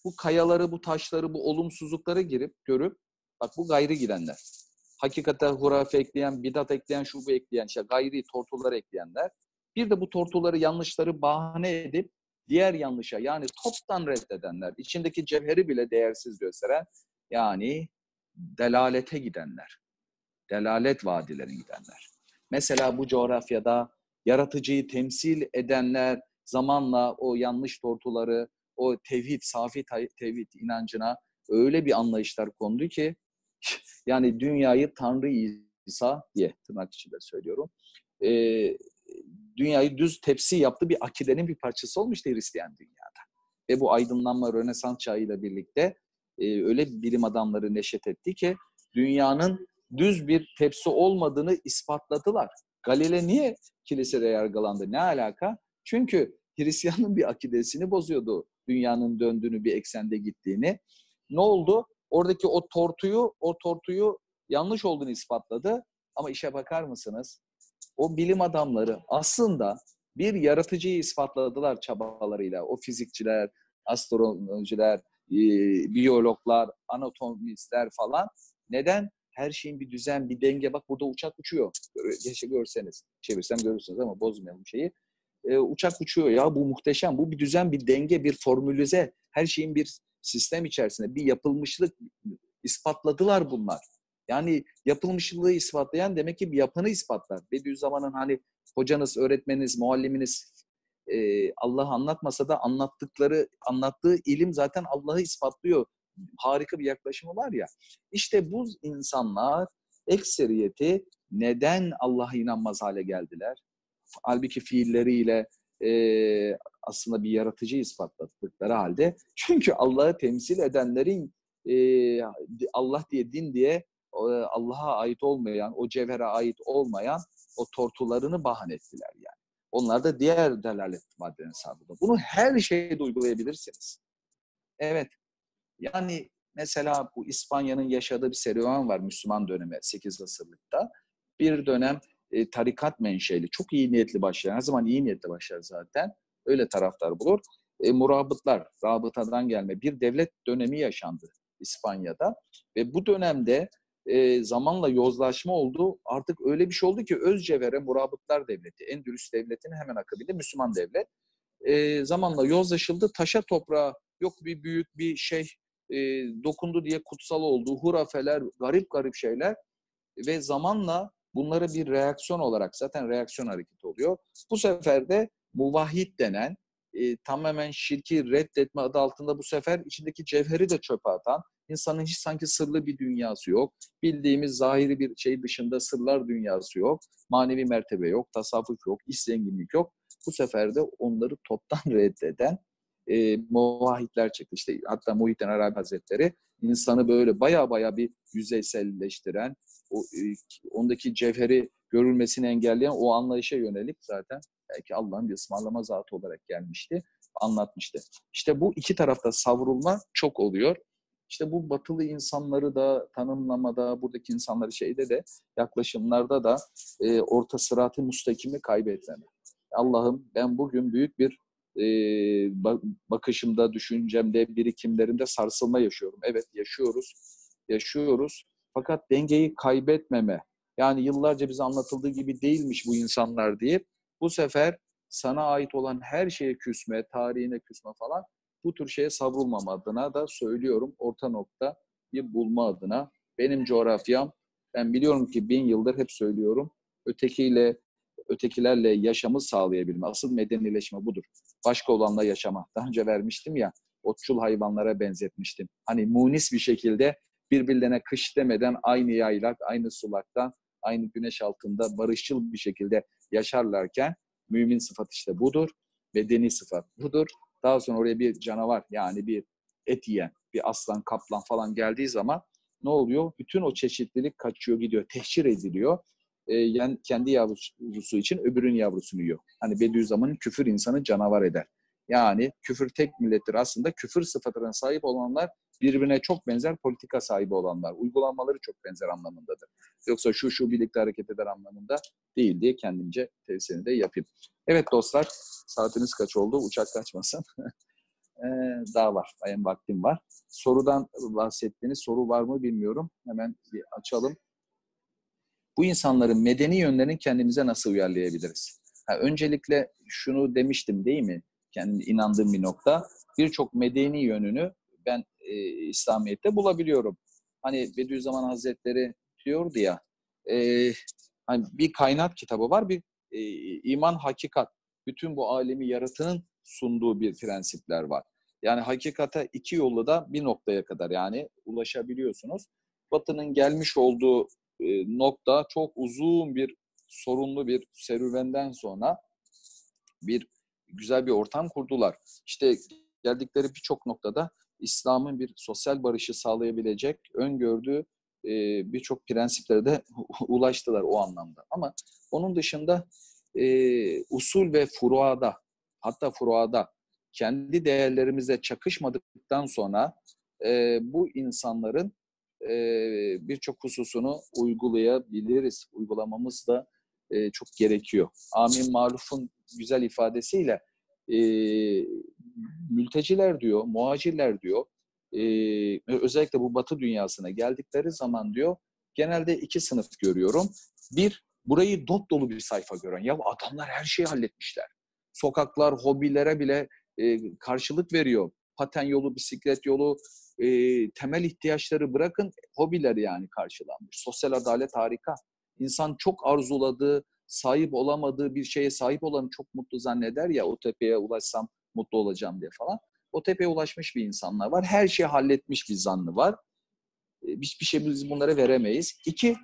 bu kayaları, bu taşları, bu olumsuzlukları girip görüp bak bu gayri gidenler. Hakikate hurafe ekleyen, bidat ekleyen, şu bu ekleyen, işte gayri tortuları ekleyenler. Bir de bu tortuları, yanlışları bahane edip diğer yanlışa yani toptan reddedenler, içindeki cevheri bile değersiz gösteren yani delalete gidenler, delalet vadilerine gidenler. Mesela bu coğrafyada yaratıcıyı temsil edenler zamanla o yanlış tortuları, o tevhid, safi tevhid inancına öyle bir anlayışlar kondu ki yani dünyayı Tanrı İsa diye tırnak içinde söylüyorum. E, dünyayı düz tepsi yaptı bir akidenin bir parçası olmuştu Hristiyan dünyada. Ve bu aydınlanma Rönesans çağıyla birlikte e, öyle bilim adamları neşet etti ki dünyanın düz bir tepsi olmadığını ispatladılar. Galile niye kilisede yargılandı? Ne alaka? Çünkü Hristiyanın bir akidesini bozuyordu. Dünyanın döndüğünü, bir eksende gittiğini. Ne oldu? Oradaki o tortuyu, o tortuyu yanlış olduğunu ispatladı. Ama işe bakar mısınız? O bilim adamları aslında bir yaratıcıyı ispatladılar çabalarıyla. O fizikçiler, astronomiciler, biyologlar, anatomistler falan. Neden? Her şeyin bir düzen, bir denge. Bak burada uçak uçuyor. Geçe görseniz. Çevirsem görürsünüz ama bozmayalım şeyi. Ee, uçak uçuyor ya bu muhteşem. Bu bir düzen, bir denge, bir formülize. Her şeyin bir sistem içerisinde bir yapılmışlık ispatladılar bunlar. Yani yapılmışlığı ispatlayan demek ki bir yapını ispatlar. Bediüzzaman'ın hani hocanız, öğretmeniniz, mualliminiz e, Allah'ı anlatmasa da anlattıkları, anlattığı ilim zaten Allah'ı ispatlıyor. Harika bir yaklaşımı var ya. İşte bu insanlar ekseriyeti neden Allah'a inanmaz hale geldiler? Halbuki fiilleriyle e, aslında bir yaratıcı ispatladıkları halde. Çünkü Allah'ı temsil edenlerin e, Allah diye, din diye Allah'a ait olmayan, o cevhere ait olmayan o tortularını bahane ettiler yani. Onlar da diğer delalet maddelerine sahip Bunu her şeyde uygulayabilirsiniz. Evet. Yani mesela bu İspanya'nın yaşadığı bir serüven var Müslüman dönemi 8 asırlıkta. Bir dönem e, tarikat menşeli, çok iyi niyetli başlayan, her zaman iyi niyetli başlar zaten. Öyle taraftar bulur. E, murabıtlar, rabıtadan gelme bir devlet dönemi yaşandı İspanya'da. Ve bu dönemde e, zamanla yozlaşma oldu. Artık öyle bir şey oldu ki Özcevher'e Murabıtlar Devleti, Endülüs Devleti'nin hemen akabinde Müslüman devlet. E, zamanla yozlaşıldı. Taşa toprağa yok bir büyük bir şey e, dokundu diye kutsal oldu. Hurafeler, garip garip şeyler ve zamanla bunları bir reaksiyon olarak zaten reaksiyon hareketi oluyor. Bu sefer de muvahhid denen e, tamamen şirki reddetme adı altında bu sefer içindeki cevheri de çöpe atan, insanın hiç sanki sırlı bir dünyası yok. Bildiğimiz zahiri bir şey dışında sırlar dünyası yok. Manevi mertebe yok, tasavvuf yok, iş zenginlik yok. Bu sefer de onları toptan reddeden e, muvahhidler çıktı. İşte hatta Muhittin Arabi Hazretleri insanı böyle baya baya bir yüzeyselleştiren, o, e, ondaki cevheri görülmesini engelleyen o anlayışa yönelik zaten belki Allah'ın bir ısmarlama zatı olarak gelmişti, anlatmıştı. İşte bu iki tarafta savrulma çok oluyor. İşte bu batılı insanları da tanımlamada, buradaki insanları şeyde de yaklaşımlarda da e, orta sıratı müstakimi kaybetmeme. Allah'ım ben bugün büyük bir e, bakışımda, düşüncemde, birikimlerimde sarsılma yaşıyorum. Evet yaşıyoruz, yaşıyoruz. Fakat dengeyi kaybetmeme, yani yıllarca bize anlatıldığı gibi değilmiş bu insanlar diye bu sefer sana ait olan her şeye küsme, tarihine küsme falan bu tür şeye savrulmam adına da söylüyorum orta nokta bir bulma adına. Benim coğrafyam, ben biliyorum ki bin yıldır hep söylüyorum, ötekiyle ötekilerle yaşamı sağlayabilme. Asıl medenileşme budur. Başka olanla yaşama. Daha önce vermiştim ya, otçul hayvanlara benzetmiştim. Hani munis bir şekilde birbirlerine kış demeden aynı yaylak, aynı sulakta, aynı güneş altında barışçıl bir şekilde yaşarlarken mümin sıfat işte budur. Bedeni sıfat budur. Daha sonra oraya bir canavar yani bir et yiyen, bir aslan, kaplan falan geldiği zaman ne oluyor? Bütün o çeşitlilik kaçıyor gidiyor, tehcir ediliyor. E, yani kendi yavrusu için öbürün yavrusunu yiyor. Hani Bediüzzaman'ın küfür insanı canavar eder. Yani küfür tek millettir. Aslında küfür sıfatına sahip olanlar birbirine çok benzer politika sahibi olanlar. Uygulanmaları çok benzer anlamındadır. Yoksa şu şu birlikte hareket eder anlamında değil diye kendimce tavsiyeni de yapayım. Evet dostlar saatiniz kaç oldu? Uçak kaçmasın. ee, daha var. Benim vaktim var. Sorudan bahsettiğiniz soru var mı bilmiyorum. Hemen bir açalım. Bu insanların medeni yönlerini kendimize nasıl uyarlayabiliriz? Ha, öncelikle şunu demiştim değil mi? Kendi inandığım bir nokta. Birçok medeni yönünü ben e, İslamiyet'te bulabiliyorum. Hani Bediüzzaman Hazretleri diyordu ya, e, hani bir kainat kitabı var, bir e, iman hakikat. Bütün bu alemi yaratının sunduğu bir prensipler var. Yani hakikate iki yolla da bir noktaya kadar yani ulaşabiliyorsunuz. Batı'nın gelmiş olduğu e, nokta çok uzun bir sorunlu bir serüvenden sonra bir güzel bir ortam kurdular. İşte geldikleri birçok noktada İslam'ın bir sosyal barışı sağlayabilecek öngördüğü e, birçok prensiplere de ulaştılar o anlamda. Ama onun dışında e, usul ve furuada hatta furuada kendi değerlerimize çakışmadıktan sonra e, bu insanların e, birçok hususunu uygulayabiliriz. Uygulamamız da e, çok gerekiyor. Amin Maruf'un güzel ifadesiyle e, mülteciler diyor, muhacirler diyor, e, özellikle bu batı dünyasına geldikleri zaman diyor, genelde iki sınıf görüyorum. Bir, burayı dop dolu bir sayfa gören. Ya adamlar her şeyi halletmişler. Sokaklar, hobilere bile e, karşılık veriyor. Paten yolu, bisiklet yolu, e, temel ihtiyaçları bırakın, hobiler yani karşılanmış. Sosyal adalet harika. İnsan çok arzuladığı, sahip olamadığı bir şeye sahip olanı çok mutlu zanneder ya o tepeye ulaşsam mutlu olacağım diye falan. O tepeye ulaşmış bir insanlar var. Her şeyi halletmiş bir zannı var. Hiçbir şey biz bunlara veremeyiz. İki,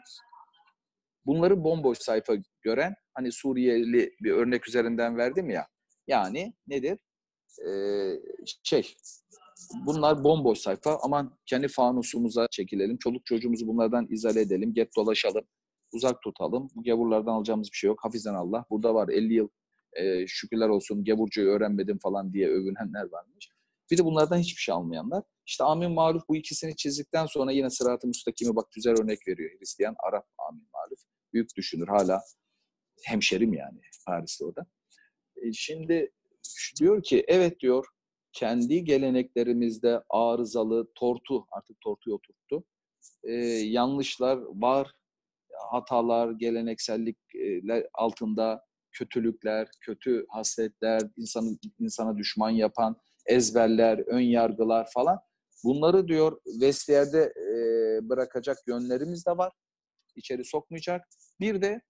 bunları bomboş sayfa gören, hani Suriyeli bir örnek üzerinden verdim ya. Yani nedir? Ee, şey, bunlar bomboş sayfa. Aman kendi fanusumuza çekilelim. Çoluk çocuğumuzu bunlardan izale edelim. Get dolaşalım. Uzak tutalım. Bu gavurlardan alacağımız bir şey yok. Hafizden Allah. Burada var 50 yıl e, şükürler olsun gavurcuyu öğrenmedim falan diye övünenler varmış. Bir de bunlardan hiçbir şey almayanlar. İşte Amin Maruf bu ikisini çizdikten sonra yine Sırat-ı Müstakim'e bak güzel örnek veriyor. Hristiyan, Arap Amin Maruf. Büyük düşünür hala. Hemşerim yani Paris'te o. E, şimdi diyor ki evet diyor kendi geleneklerimizde arızalı tortu artık tortuyu oturttu. E, yanlışlar var, hatalar, geleneksellikler altında kötülükler, kötü hasletler, insanı insana düşman yapan ezberler, ön yargılar falan. Bunları diyor vestiyerde e, bırakacak yönlerimiz de var. İçeri sokmayacak. Bir de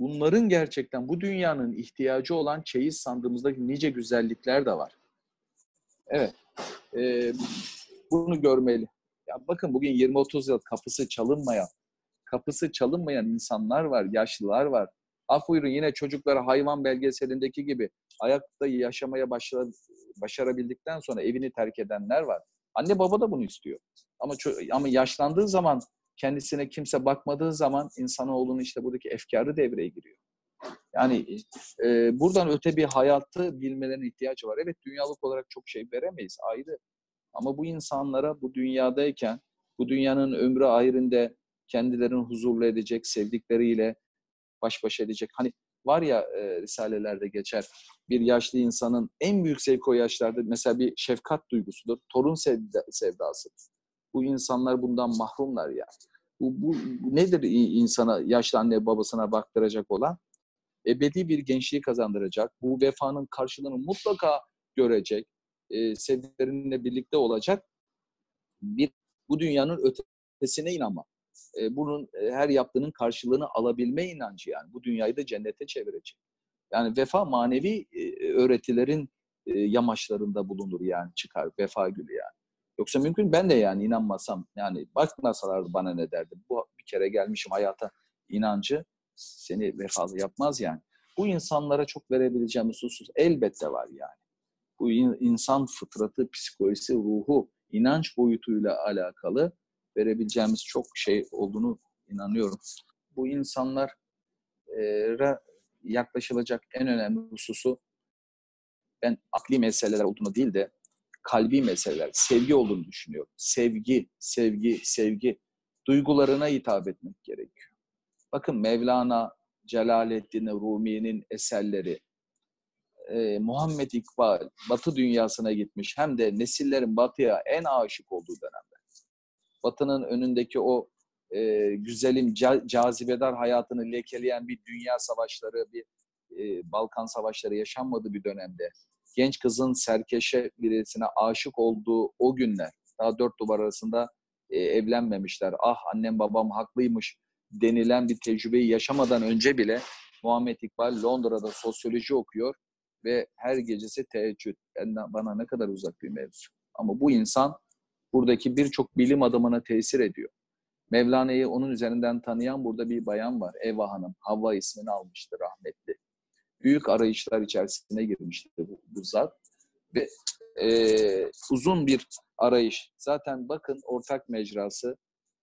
bunların gerçekten bu dünyanın ihtiyacı olan çeyiz sandığımızdaki nice güzellikler de var. Evet. E, bunu görmeli. Ya bakın bugün 20-30 yıl kapısı çalınmayan, kapısı çalınmayan insanlar var, yaşlılar var. Af buyurun yine çocuklara hayvan belgeselindeki gibi ayakta yaşamaya başla, başarabildikten sonra evini terk edenler var. Anne baba da bunu istiyor. Ama ama yaşlandığı zaman kendisine kimse bakmadığı zaman insanoğlunun işte buradaki efkarı devreye giriyor. Yani e, buradan öte bir hayatı bilmelerine ihtiyacı var. Evet dünyalık olarak çok şey veremeyiz ayrı. Ama bu insanlara bu dünyadayken bu dünyanın ömrü ayrında kendilerini huzurlu edecek, sevdikleriyle baş başa edecek. Hani var ya e, risalelerde geçer bir yaşlı insanın en büyük zevki o yaşlarda mesela bir şefkat duygusudur. Torun sevda, sevdası. Bu insanlar bundan mahrumlar ya. Bu, bu, nedir insana yaşlı anne babasına baktıracak olan? Ebedi bir gençliği kazandıracak. Bu vefanın karşılığını mutlaka görecek. E, sevdiklerinle birlikte olacak. Bir bu dünyanın ötesine inanmak e, bunun e, her yaptığının karşılığını alabilme inancı yani. Bu dünyayı da cennete çevirecek. Yani vefa manevi e, öğretilerin e, yamaçlarında bulunur yani çıkar vefa gülü yani. Yoksa mümkün ben de yani inanmasam yani bakmasalardı bana ne derdim. Bu bir kere gelmişim hayata inancı seni vefalı yapmaz yani. Bu insanlara çok verebileceğimiz husus elbette var yani. Bu insan fıtratı, psikolojisi, ruhu, inanç boyutuyla alakalı verebileceğimiz çok şey olduğunu inanıyorum. Bu insanlara yaklaşılacak en önemli hususu ben akli meseleler olduğunu değil de kalbi meseleler, sevgi olduğunu düşünüyorum. Sevgi, sevgi, sevgi duygularına hitap etmek gerekiyor. Bakın Mevlana, Celaleddin Rumi'nin eserleri, e, Muhammed İkbal Batı dünyasına gitmiş hem de nesillerin Batı'ya en aşık olduğu dönemde. Batı'nın önündeki o e, güzelim, ca- cazibedar hayatını lekeleyen bir dünya savaşları, bir e, Balkan savaşları yaşanmadığı bir dönemde genç kızın serkeşe birisine aşık olduğu o günler, daha dört duvar arasında e, evlenmemişler. Ah annem babam haklıymış denilen bir tecrübeyi yaşamadan önce bile Muhammed İkbal Londra'da sosyoloji okuyor ve her gecesi teheccüd. Bana ne kadar uzak bir mevzu. Ama bu insan buradaki birçok bilim adamına tesir ediyor. Mevlana'yı onun üzerinden tanıyan burada bir bayan var. Eva Hanım. Havva ismini almıştı rahmetli. Büyük arayışlar içerisine girmişti bu, bu zat. Ve e, uzun bir arayış. Zaten bakın ortak mecrası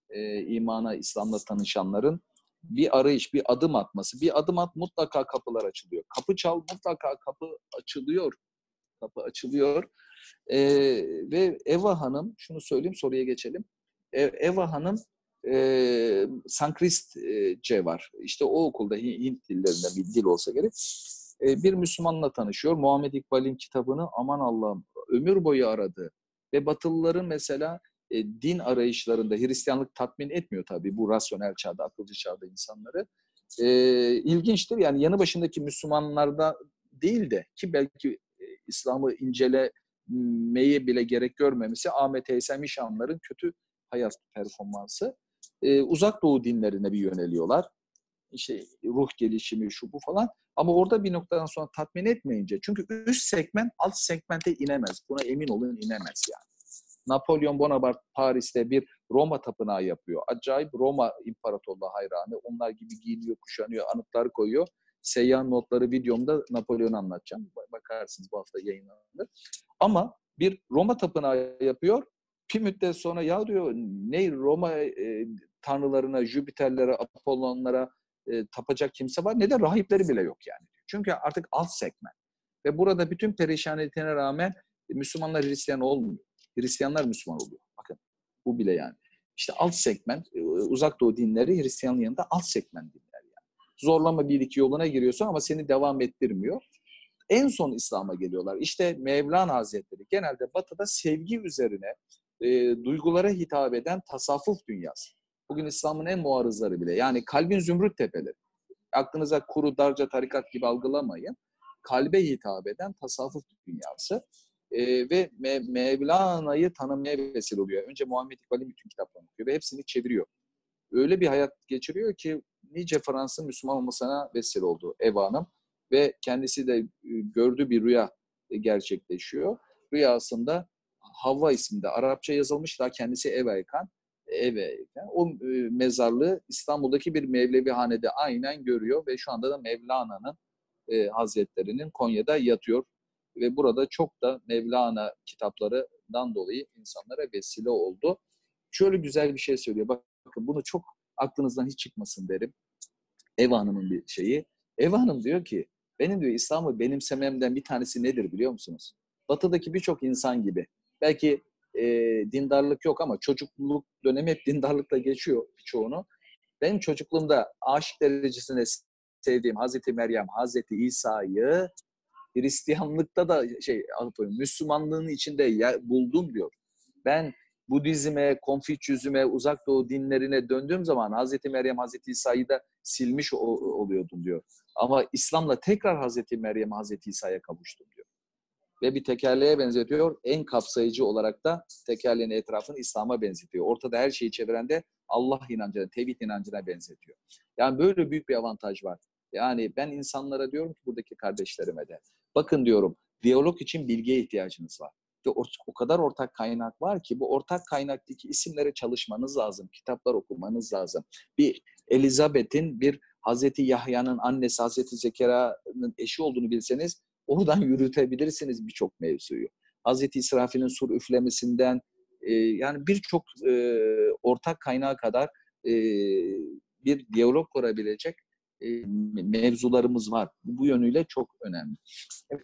e, imana, İslam'la tanışanların bir arayış, bir adım atması. Bir adım at mutlaka kapılar açılıyor. Kapı çal mutlaka kapı açılıyor. Kapı açılıyor. E, ve Eva Hanım, şunu söyleyeyim soruya geçelim. E, Eva Hanım e, Sankristçe var. İşte o okulda Hint dillerinde bir dil olsa gerek. E, bir Müslümanla tanışıyor. Muhammed İkbal'in kitabını aman Allah'ım ömür boyu aradı. Ve Batılıların mesela e, din arayışlarında Hristiyanlık tatmin etmiyor tabii bu rasyonel çağda, akılcı çağda insanları. E, ilginçtir yani yanı başındaki Müslümanlarda değil de ki belki e, İslam'ı incelemeye bile gerek görmemesi Ahmet Eysem İşanların kötü hayat performansı. E, uzak doğu dinlerine bir yöneliyorlar. İşte ruh gelişimi şu bu falan. Ama orada bir noktadan sonra tatmin etmeyince çünkü üst segment alt segmente inemez. Buna emin olun inemez yani. Napolyon Bonaparte Paris'te bir Roma tapınağı yapıyor. Acayip Roma İmparatorluğu hayranı. Onlar gibi giyiniyor, kuşanıyor, anıtlar koyuyor. Seyyah notları videomda Napolyon anlatacağım. Bakarsınız bu hafta yayınlanır. Ama bir Roma tapınağı yapıyor. Bir müddet sonra ya diyor ne Roma e, tanrılarına, Jüpiterlere, Apollonlara e, tapacak kimse var ne de rahipleri bile yok yani. Çünkü artık alt segment. Ve burada bütün perişaniyetine rağmen Müslümanlar Hristiyan olmuyor. Hristiyanlar Müslüman oluyor. Bakın bu bile yani. İşte alt segment, e, uzak doğu dinleri Hristiyanlığın yanında alt segment dinler yani. Zorlama bir iki yoluna giriyorsun ama seni devam ettirmiyor. En son İslam'a geliyorlar. İşte Mevlana Hazretleri genelde batıda sevgi üzerine e, duygulara hitap eden tasavvuf dünyası. Bugün İslam'ın en muarızları bile. Yani kalbin zümrüt tepeleri. Aklınıza kuru darca tarikat gibi algılamayın. Kalbe hitap eden tasavvuf dünyası e, ve Me Mevlana'yı tanımaya vesile oluyor. Önce Muhammed İkbal'in bütün kitaplarını okuyor ve hepsini çeviriyor. Öyle bir hayat geçiriyor ki nice Fransız Müslüman olmasına vesile oldu Eva Hanım. Ve kendisi de gördüğü bir rüya gerçekleşiyor. Rüyasında Havva isminde Arapça yazılmış daha kendisi Eva Ekan. Eva Ekan. O mezarlığı İstanbul'daki bir Mevlevi hanede aynen görüyor ve şu anda da Mevlana'nın e, Hazretlerinin Konya'da yatıyor ve burada çok da Mevlana kitaplarından dolayı insanlara vesile oldu. Şöyle güzel bir şey söylüyor. Bakın bunu çok aklınızdan hiç çıkmasın derim. Eva Hanım'ın bir şeyi. Eva Hanım diyor ki benim diyor İslam'ı benimsememden bir tanesi nedir biliyor musunuz? Batı'daki birçok insan gibi. Belki e, dindarlık yok ama çocukluk dönemi hep dindarlıkla geçiyor birçoğunu. Benim çocukluğumda aşık derecesinde sevdiğim Hazreti Meryem, Hazreti İsa'yı Hristiyanlıkta da şey Müslümanlığın içinde yer, buldum diyor. Ben Budizme, Konfüçyüzme, uzak doğu dinlerine döndüğüm zaman Hazreti Meryem, Hazreti İsa'yı da silmiş oluyordum diyor. Ama İslam'la tekrar Hazreti Meryem, Hazreti İsa'ya kavuştum diyor. Ve bir tekerleğe benzetiyor. En kapsayıcı olarak da tekerleğin etrafını İslam'a benzetiyor. Ortada her şeyi çeviren de Allah inancına, tevhid inancına benzetiyor. Yani böyle büyük bir avantaj var. Yani ben insanlara diyorum ki buradaki kardeşlerime de bakın diyorum diyalog için bilgiye ihtiyacınız var. Ve o, kadar ortak kaynak var ki bu ortak kaynaktaki isimlere çalışmanız lazım. Kitaplar okumanız lazım. Bir Elizabeth'in bir Hazreti Yahya'nın annesi Hazreti Zekeriya'nın eşi olduğunu bilseniz oradan yürütebilirsiniz birçok mevzuyu. Hazreti İsrafil'in sur üflemesinden e, yani birçok e, ortak kaynağa kadar e, bir diyalog kurabilecek e, mevzularımız var. Bu yönüyle çok önemli.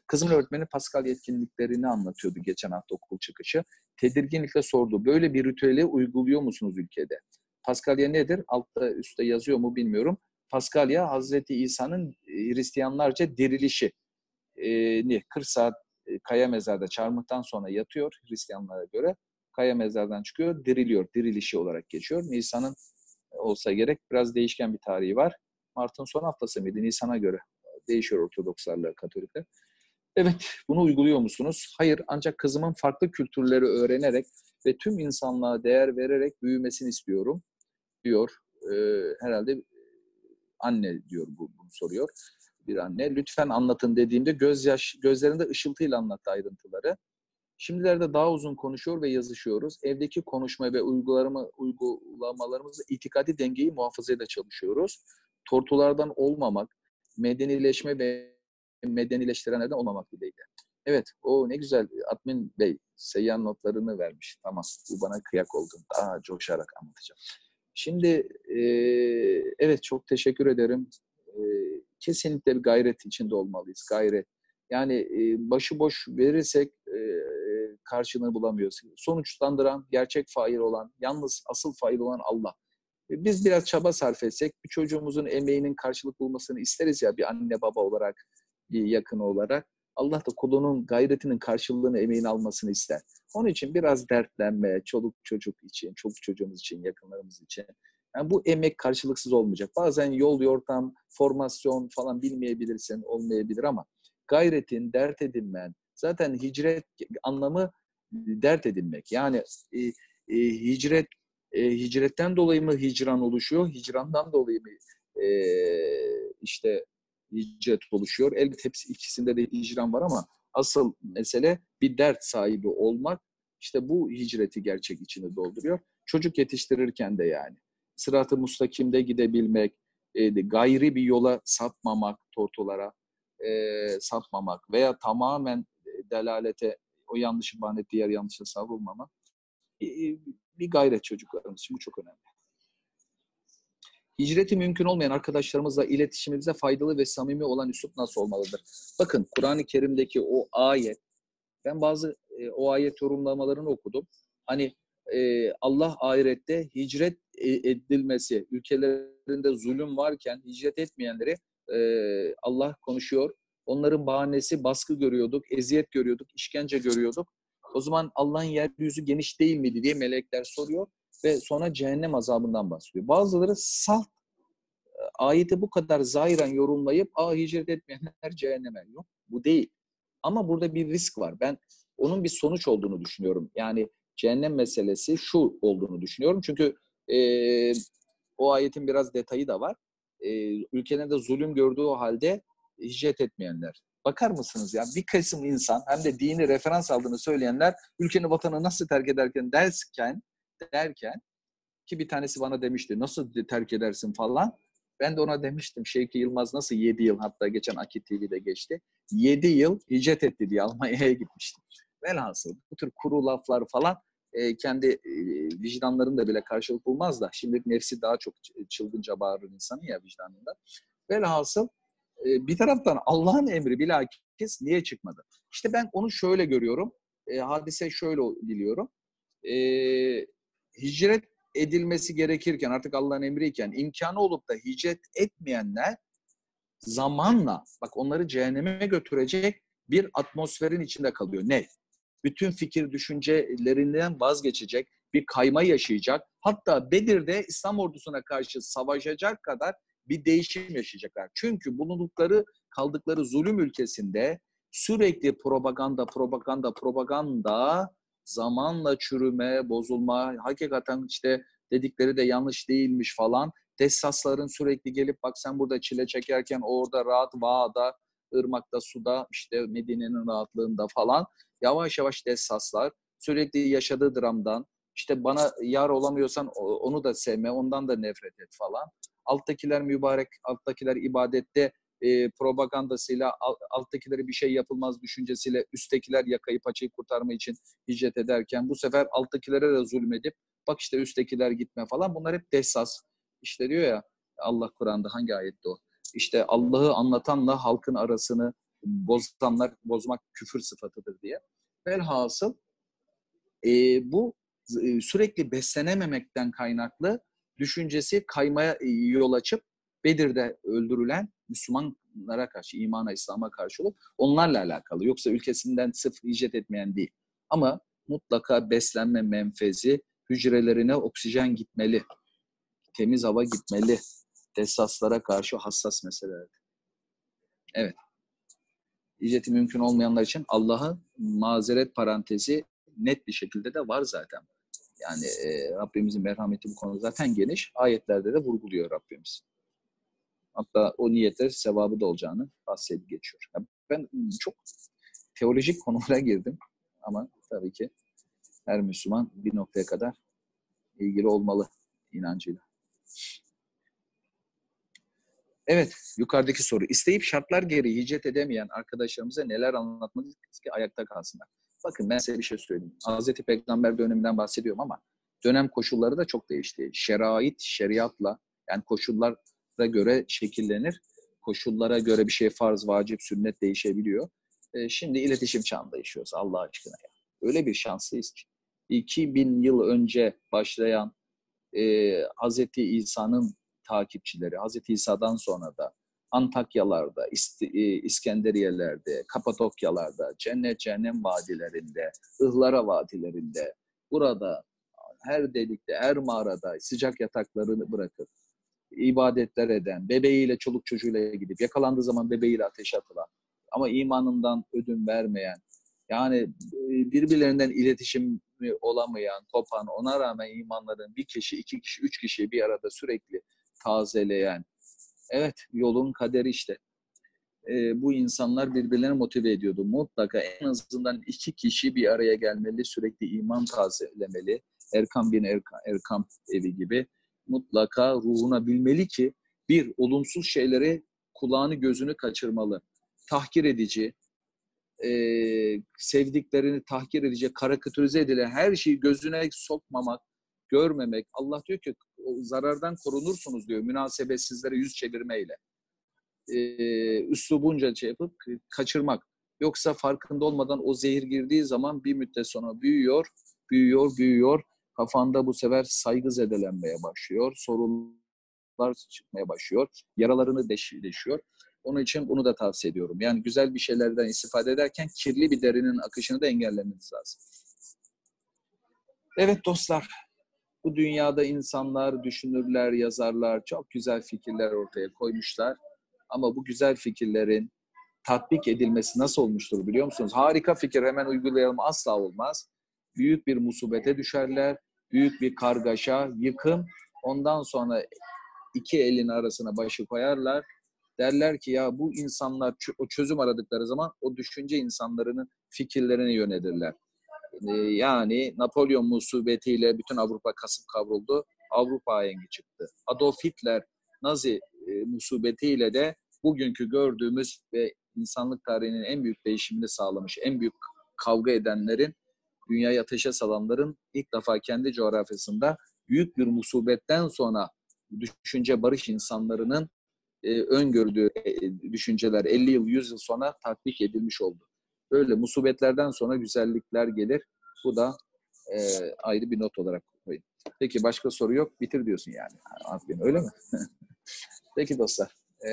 Kızımın öğretmeni Pascal yetkinliklerini anlatıyordu geçen hafta okul çıkışı. Tedirginlikle sordu. Böyle bir ritüeli uyguluyor musunuz ülkede? Paskalya nedir? Altta üstte yazıyor mu bilmiyorum. Paskalya Hazreti İsa'nın Hristiyanlarca dirilişi. E, 40 saat e, kaya mezarda çarmıhtan sonra yatıyor Hristiyanlara göre. Kaya mezardan çıkıyor, diriliyor. Dirilişi olarak geçiyor. Nisan'ın olsa gerek biraz değişken bir tarihi var. Mart'ın son haftası mıydı? Nisan'a göre değişiyor Ortodokslarla Katolikler. Evet, bunu uyguluyor musunuz? Hayır, ancak kızımın farklı kültürleri öğrenerek ve tüm insanlığa değer vererek büyümesini istiyorum, diyor. Ee, herhalde anne diyor bu, bunu soruyor bir anne. Lütfen anlatın dediğimde gözyaş, gözlerinde ışıltıyla anlattı ayrıntıları. Şimdilerde daha uzun konuşuyor ve yazışıyoruz. Evdeki konuşma ve uygulama, uygulamalarımızda itikadi dengeyi muhafazayla çalışıyoruz. Tortulardan olmamak, medenileşme ve medenileştirenlerden olmamak dileğiyle. Evet, o ne güzel. Admin Bey, seyyan notlarını vermiş. Tamam, bu bana kıyak oldu. Daha coşarak anlatacağım. Şimdi, e, evet çok teşekkür ederim. Kesinlikle bir gayret içinde olmalıyız. Gayret. Yani e, başıboş verirsek karşılığını bulamıyoruz. Sonuçlandıran, gerçek fail olan, yalnız asıl fail olan Allah. Biz biraz çaba sarf etsek, bir çocuğumuzun emeğinin karşılık bulmasını isteriz ya bir anne baba olarak, bir yakın olarak. Allah da kulunun gayretinin karşılığını, emeğini almasını ister. Onun için biraz dertlenme, çoluk çocuk için, çoluk çocuğumuz için, yakınlarımız için. Yani bu emek karşılıksız olmayacak. Bazen yol, yortam, formasyon falan bilmeyebilirsin, olmayabilir ama gayretin, dert edinmen, zaten hicret anlamı dert edinmek. Yani e, e, hicret e, hicretten dolayı mı hicran oluşuyor, hicrandan dolayı mı e, işte hicret oluşuyor. Elbette hepsi ikisinde de hicran var ama asıl mesele bir dert sahibi olmak. İşte bu hicreti gerçek içini dolduruyor. Çocuk yetiştirirken de yani. Sıratı mustakimde gidebilmek, e, gayri bir yola sapmamak, tortulara e, sapmamak veya tamamen delalete, o yanlışı bahane diğer yanlışa savrulmamak e, bir gayret çocuklarımız için. Bu çok önemli. Hicreti mümkün olmayan arkadaşlarımızla iletişimimize faydalı ve samimi olan üslup nasıl olmalıdır? Bakın Kur'an-ı Kerim'deki o ayet, ben bazı e, o ayet yorumlamalarını okudum. Hani e, Allah ahirette hicret e, edilmesi, ülkelerinde zulüm varken hicret etmeyenleri e, Allah konuşuyor. Onların bahanesi baskı görüyorduk, eziyet görüyorduk, işkence görüyorduk. O zaman Allah'ın yeryüzü geniş değil miydi diye melekler soruyor ve sonra cehennem azabından bahsediyor. Bazıları salt e, ayeti bu kadar zahiren yorumlayıp aa hicret etmeyenler cehenneme yok. Bu değil. Ama burada bir risk var. Ben onun bir sonuç olduğunu düşünüyorum. Yani cehennem meselesi şu olduğunu düşünüyorum. Çünkü e, o ayetin biraz detayı da var. E, ülkelerde zulüm gördüğü halde hicret etmeyenler. Bakar mısınız ya bir kısım insan hem de dini referans aldığını söyleyenler ülkenin vatanı nasıl terk ederken derken derken ki bir tanesi bana demişti nasıl terk edersin falan. Ben de ona demiştim Şevki Yılmaz nasıl 7 yıl hatta geçen Akit TV'de geçti. 7 yıl hicret etti diye Almanya'ya gitmiştim. Velhasıl bu tür kuru laflar falan e, kendi e, vicdanlarında bile karşılık bulmaz da şimdi nefsi daha çok çılgınca bağırır insanın ya vicdanında. Velhasıl e, bir taraftan Allah'ın emri bilakis niye çıkmadı? İşte ben onu şöyle görüyorum. E, hadise şöyle biliyorum. E, hicret edilmesi gerekirken artık Allah'ın emriyken imkanı olup da hicret etmeyenler zamanla bak onları cehenneme götürecek bir atmosferin içinde kalıyor. Ne? Bütün fikir düşüncelerinden vazgeçecek, bir kayma yaşayacak. Hatta Bedir'de İslam ordusuna karşı savaşacak kadar bir değişim yaşayacaklar. Çünkü bulundukları, kaldıkları zulüm ülkesinde sürekli propaganda, propaganda, propaganda zamanla çürüme, bozulma, hakikaten işte dedikleri de yanlış değilmiş falan. Dessasların sürekli gelip bak sen burada çile çekerken orada rahat Va'da, ırmakta, suda, işte Medine'nin rahatlığında falan yavaş yavaş dessaslar sürekli yaşadığı dramdan işte bana yar olamıyorsan onu da sevme, ondan da nefret et falan. Alttakiler mübarek, alttakiler ibadette e, propagandasıyla, alttakileri bir şey yapılmaz düşüncesiyle üsttekiler yakayı paçayı kurtarma için hicret ederken bu sefer alttakilere de zulmedip bak işte üsttekiler gitme falan bunlar hep desas. İşte diyor ya Allah Kur'an'da hangi ayette o? İşte Allah'ı anlatanla halkın arasını bozanlar, bozmak küfür sıfatıdır diye. Velhasıl e, bu e, sürekli beslenememekten kaynaklı düşüncesi kaymaya e, yol açıp Bedir'de öldürülen Müslümanlara karşı, imana, İslam'a karşı olup onlarla alakalı. Yoksa ülkesinden sıfır hicret etmeyen değil. Ama mutlaka beslenme menfezi, hücrelerine oksijen gitmeli. Temiz hava gitmeli. Tesaslara karşı hassas meseleler. Evet. Hicreti mümkün olmayanlar için Allah'ın mazeret parantezi net bir şekilde de var zaten. Yani e, Rabbimizin merhameti bu konu zaten geniş. Ayetlerde de vurguluyor Rabbimiz. Hatta o niyette sevabı da olacağını bahsedip geçiyor. Yani ben çok teolojik konulara girdim ama tabii ki her Müslüman bir noktaya kadar ilgili olmalı inancıyla. Evet, yukarıdaki soru. İsteyip şartlar gereği hicret edemeyen arkadaşlarımıza neler anlatmalıyız ki ayakta kalsınlar? Bakın ben size bir şey söyleyeyim. Hazreti Peygamber döneminden bahsediyorum ama dönem koşulları da çok değişti. Şerait, şeriatla yani koşullara göre şekillenir. Koşullara göre bir şey farz, vacip, sünnet değişebiliyor. E, şimdi iletişim çağında yaşıyoruz Allah aşkına. Ya. Öyle bir şanslıyız ki. 2000 yıl önce başlayan e, Hazreti İsa'nın takipçileri, Hazreti İsa'dan sonra da Antakyalarda, e, İskenderiye'lerde, Kapadokyalarda, cennet cehennem vadilerinde, ıhlara vadilerinde, burada her delikte, her mağarada sıcak yataklarını bırakıp ibadetler eden, bebeğiyle, çoluk çocuğuyla gidip yakalandığı zaman bebeğiyle ateş atılan ama imanından ödün vermeyen, yani e, birbirlerinden iletişim olamayan, kopan, ona rağmen imanların bir kişi, iki kişi, üç kişi bir arada sürekli tazeleyen, Evet, yolun kaderi işte. E, bu insanlar birbirlerini motive ediyordu. Mutlaka en azından iki kişi bir araya gelmeli, sürekli iman tazelemeli. Erkam bin Erkam, Erkam evi gibi. Mutlaka ruhuna bilmeli ki bir, olumsuz şeyleri kulağını gözünü kaçırmalı. Tahkir edici, e, sevdiklerini tahkir edici, karikatürize edilen her şeyi gözüne sokmamak, görmemek. Allah diyor ki zarardan korunursunuz diyor münasebetsizlere yüz çevirmeyle. Ee, üslubunca şey yapıp kaçırmak. Yoksa farkında olmadan o zehir girdiği zaman bir müddet sonra büyüyor, büyüyor, büyüyor. Kafanda bu sefer saygı zedelenmeye başlıyor. Sorunlar çıkmaya başlıyor. Yaralarını deşiyor. Onun için bunu da tavsiye ediyorum. Yani güzel bir şeylerden istifade ederken kirli bir derinin akışını da engellemeniz lazım. Evet dostlar, bu dünyada insanlar, düşünürler, yazarlar çok güzel fikirler ortaya koymuşlar. Ama bu güzel fikirlerin tatbik edilmesi nasıl olmuştur biliyor musunuz? Harika fikir hemen uygulayalım asla olmaz. Büyük bir musibete düşerler, büyük bir kargaşa, yıkım. Ondan sonra iki elin arasına başı koyarlar. Derler ki ya bu insanlar o çözüm aradıkları zaman o düşünce insanlarının fikirlerine yönelirler. Ee, yani Napolyon musibetiyle bütün Avrupa kasıp kavruldu. Avrupa ahengi çıktı. Adolf Hitler Nazi e, musibetiyle de bugünkü gördüğümüz ve insanlık tarihinin en büyük değişimini sağlamış, en büyük kavga edenlerin, dünyayı ateşe salanların ilk defa kendi coğrafyasında büyük bir musibetten sonra düşünce barış insanlarının e, öngördüğü e, düşünceler 50 yıl, 100 yıl sonra tatbik edilmiş oldu. Böyle musibetlerden sonra güzellikler gelir. Bu da e, ayrı bir not olarak koyayım. Peki başka soru yok. Bitir diyorsun yani. Azgın öyle mi? Peki dostlar. E,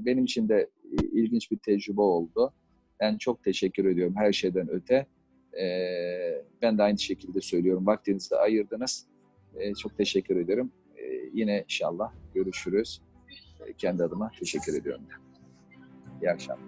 benim için de ilginç bir tecrübe oldu. Ben çok teşekkür ediyorum her şeyden öte. E, ben de aynı şekilde söylüyorum. Vaktinizi ayırdınız. E, çok teşekkür ediyorum. E, yine inşallah görüşürüz. E, kendi adıma teşekkür ediyorum. İyi akşamlar.